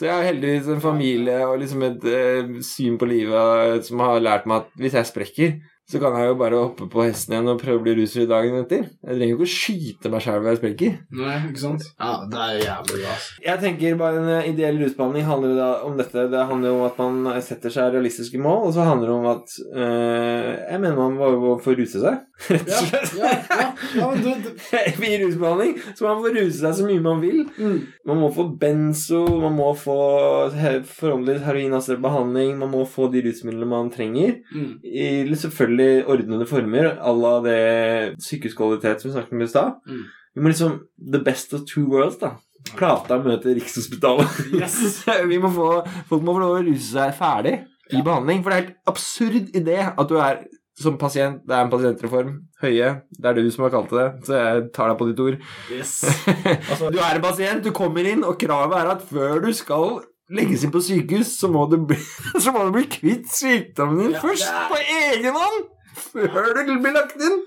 Så jeg har heldigvis en familie og liksom et eh, syn på livet som har lært meg at hvis jeg sprekker, så kan jeg jo bare hoppe på hesten igjen og prøve å bli rusfri dagen etter. Jeg trenger jo ikke å skyte meg sjæl når jeg sprekker. Nei, ikke sant? Ja, det er jævlig bra. Jeg tenker bare En eh, ideell rusbehandling handler da om dette. Det handler jo om at man setter seg realistiske mål, og så handler det om at øh, Jeg mener man må, må få ruse seg, rett og slett. ja, ja, ja du, du I rusbehandling så man får ruse seg så mye man vil. mm. Man må få benzo, man må få he- forhåndelig heroinassistert behandling, man må få de rusmidlene man trenger. Mm. I selvfølgelig ordnede former, à la det sykehuskvalitet som vi snakket om i stad. Mm. Vi må liksom The best of two worlds, da. Plata møter Rikshospitalet. Yes. Vi må få, folk må få lov å ruse seg ferdig i behandling. For det er helt absurd idé at du er som pasient. Det er en pasientreform. Høie, det er du som har kalt det, så jeg tar deg på ditt ord. Yes. Altså, du er en pasient, du kommer inn, og kravet er at før du skal legges inn på sykehus, så må du bli, så må du bli kvitt sykdommen din Ja, først, er- på egen hånd! Før du blir lagt inn.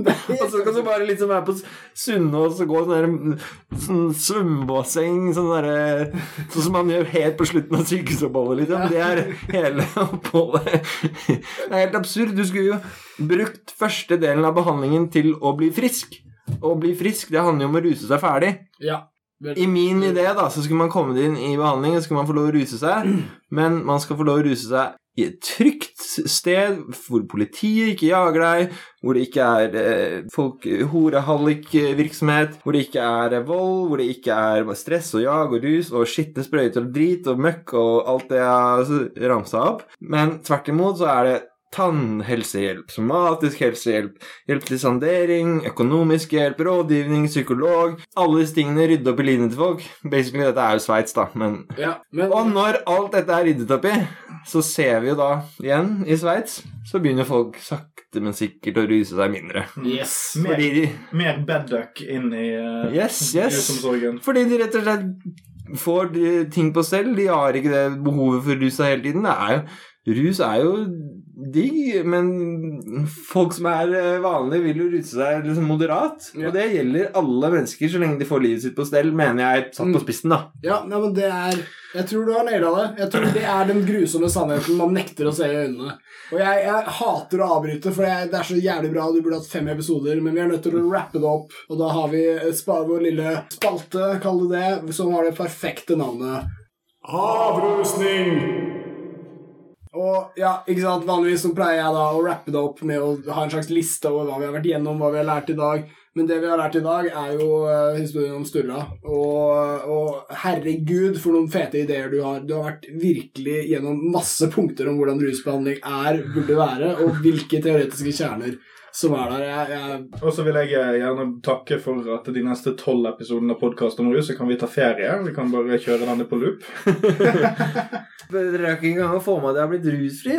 Og så kan du bare liksom være på Sunnaas og gå sånn der, sånn svømmebasseng sånn derre Sånn som man gjør helt på slutten av sykehusoppholdet, liksom. Det er hele oppholdet. Det er helt absurd. Du skulle jo brukt første delen av behandlingen til å bli frisk. Å bli frisk, det handler jo om å ruse seg ferdig. Ja. I min idé da, så skulle man komme inn i behandling, og skulle man få lov å ruse seg, men man skal få lov å ruse seg i et trygt sted hvor politiet ikke jager deg, hvor det ikke er eh, folk, horehallikvirksomhet, hvor det ikke er eh, vold, hvor det ikke er bare stress og jag og rus og skitne sprøyter og drit og møkk og alt det jeg ramsa opp. Men tvert imot så er det tannhelsehjelp, somatisk helsehjelp, hjelp til sandering, økonomisk hjelp, rådgivning, psykolog Alle disse tingene rydde opp i livene til folk. Basically, dette er jo Sveits, da, men ja. Men Og når alt dette er ryddet opp i, så ser vi jo da igjen i Sveits, så begynner folk sakte, men sikkert å ruse seg mindre. Yes. Mer, Fordi de mer bedduck inn i uh, Yes, yes. rusomsorgen. Fordi de rett og slett får ting på stell. De har ikke det behovet for seg hele tiden. Det er jo Rus er jo digg, men folk som er eh, vanlige, vil jo ruse seg liksom moderat. Ja. Og det gjelder alle mennesker så lenge de får livet sitt på stell, mener jeg satt på spissen, da. Ja, nei, men det er Jeg tror du har naila det. Jeg tror det er den grusomme sannheten man nekter å se i øynene. Og jeg, jeg hater å avbryte, for jeg, det er så jævlig bra. Du burde hatt fem episoder, men vi er nødt til å rappe det opp. Og da har vi spar vår lille spalte, kall det det, som har det perfekte navnet. Avrusning! Og ja, ikke sant, Vanligvis så pleier jeg da å rappe det opp med å ha en slags liste over hva vi har vært gjennom, hva vi har lært i dag. Men det vi har lært i dag, er jo eh, historien om Sturla. Og, og herregud, for noen fete ideer du har. Du har vært virkelig gjennom masse punkter om hvordan rusbehandling er, burde være, og hvilke teoretiske kjerner som er der. Jeg, jeg, Og så vil jeg eh, gjerne takke for at de neste tolv episodene av podkast om rus, så kan vi ta ferie. Vi kan bare kjøre denne på loop. Dere har ikke engang få med at jeg har blitt rusfri.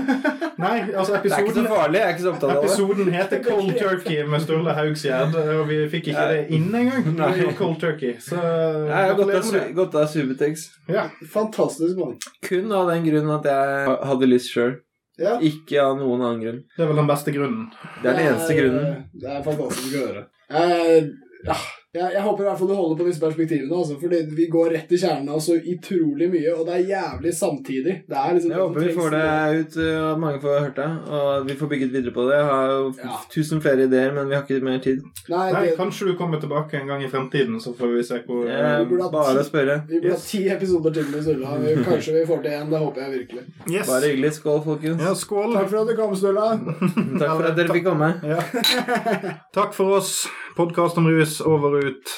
Nei, altså Det er ikke så farlig. Jeg er ikke så opptatt av det. Episoden heter Cold Turkey med Sturle Haugsgjerd, og vi fikk ikke det inn engang. Nei. Cold Turkey, så Jeg har gått av Subutex Ja. fantastisk mann. kun av den grunn at jeg hadde lyst sjøl. Ja. Ikke av noen annen grunn. Det er vel den beste grunnen. Det er den eneste grunnen. Det er fantastisk å høre. Jeg, ja, jeg, jeg håper i hvert fall du holder på disse perspektivene, altså, for vi går rett i kjernen av så utrolig mye, og det er jævlig samtidig. Det er liksom Jeg håper vi får det ut, og mange får hørt det, og vi får bygget videre på det. Jeg har jo Ja. tusen flere ideer, men vi har ikke mer tid. Nei, Nei, Kanskje du kommer tilbake en gang i fremtiden, så får vi se hvor Det eh, er bare å spørre. vi burde ha ti episoder til med Sturla. Kanskje vi får til én. Det håper jeg virkelig. Yes. Bare hyggelig. Skål, folkens. Ja, skål. Takk for at du kom, Sturla. Takk for at dere fikk komme. Ja. Takk for oss. Podkast om rus over ut.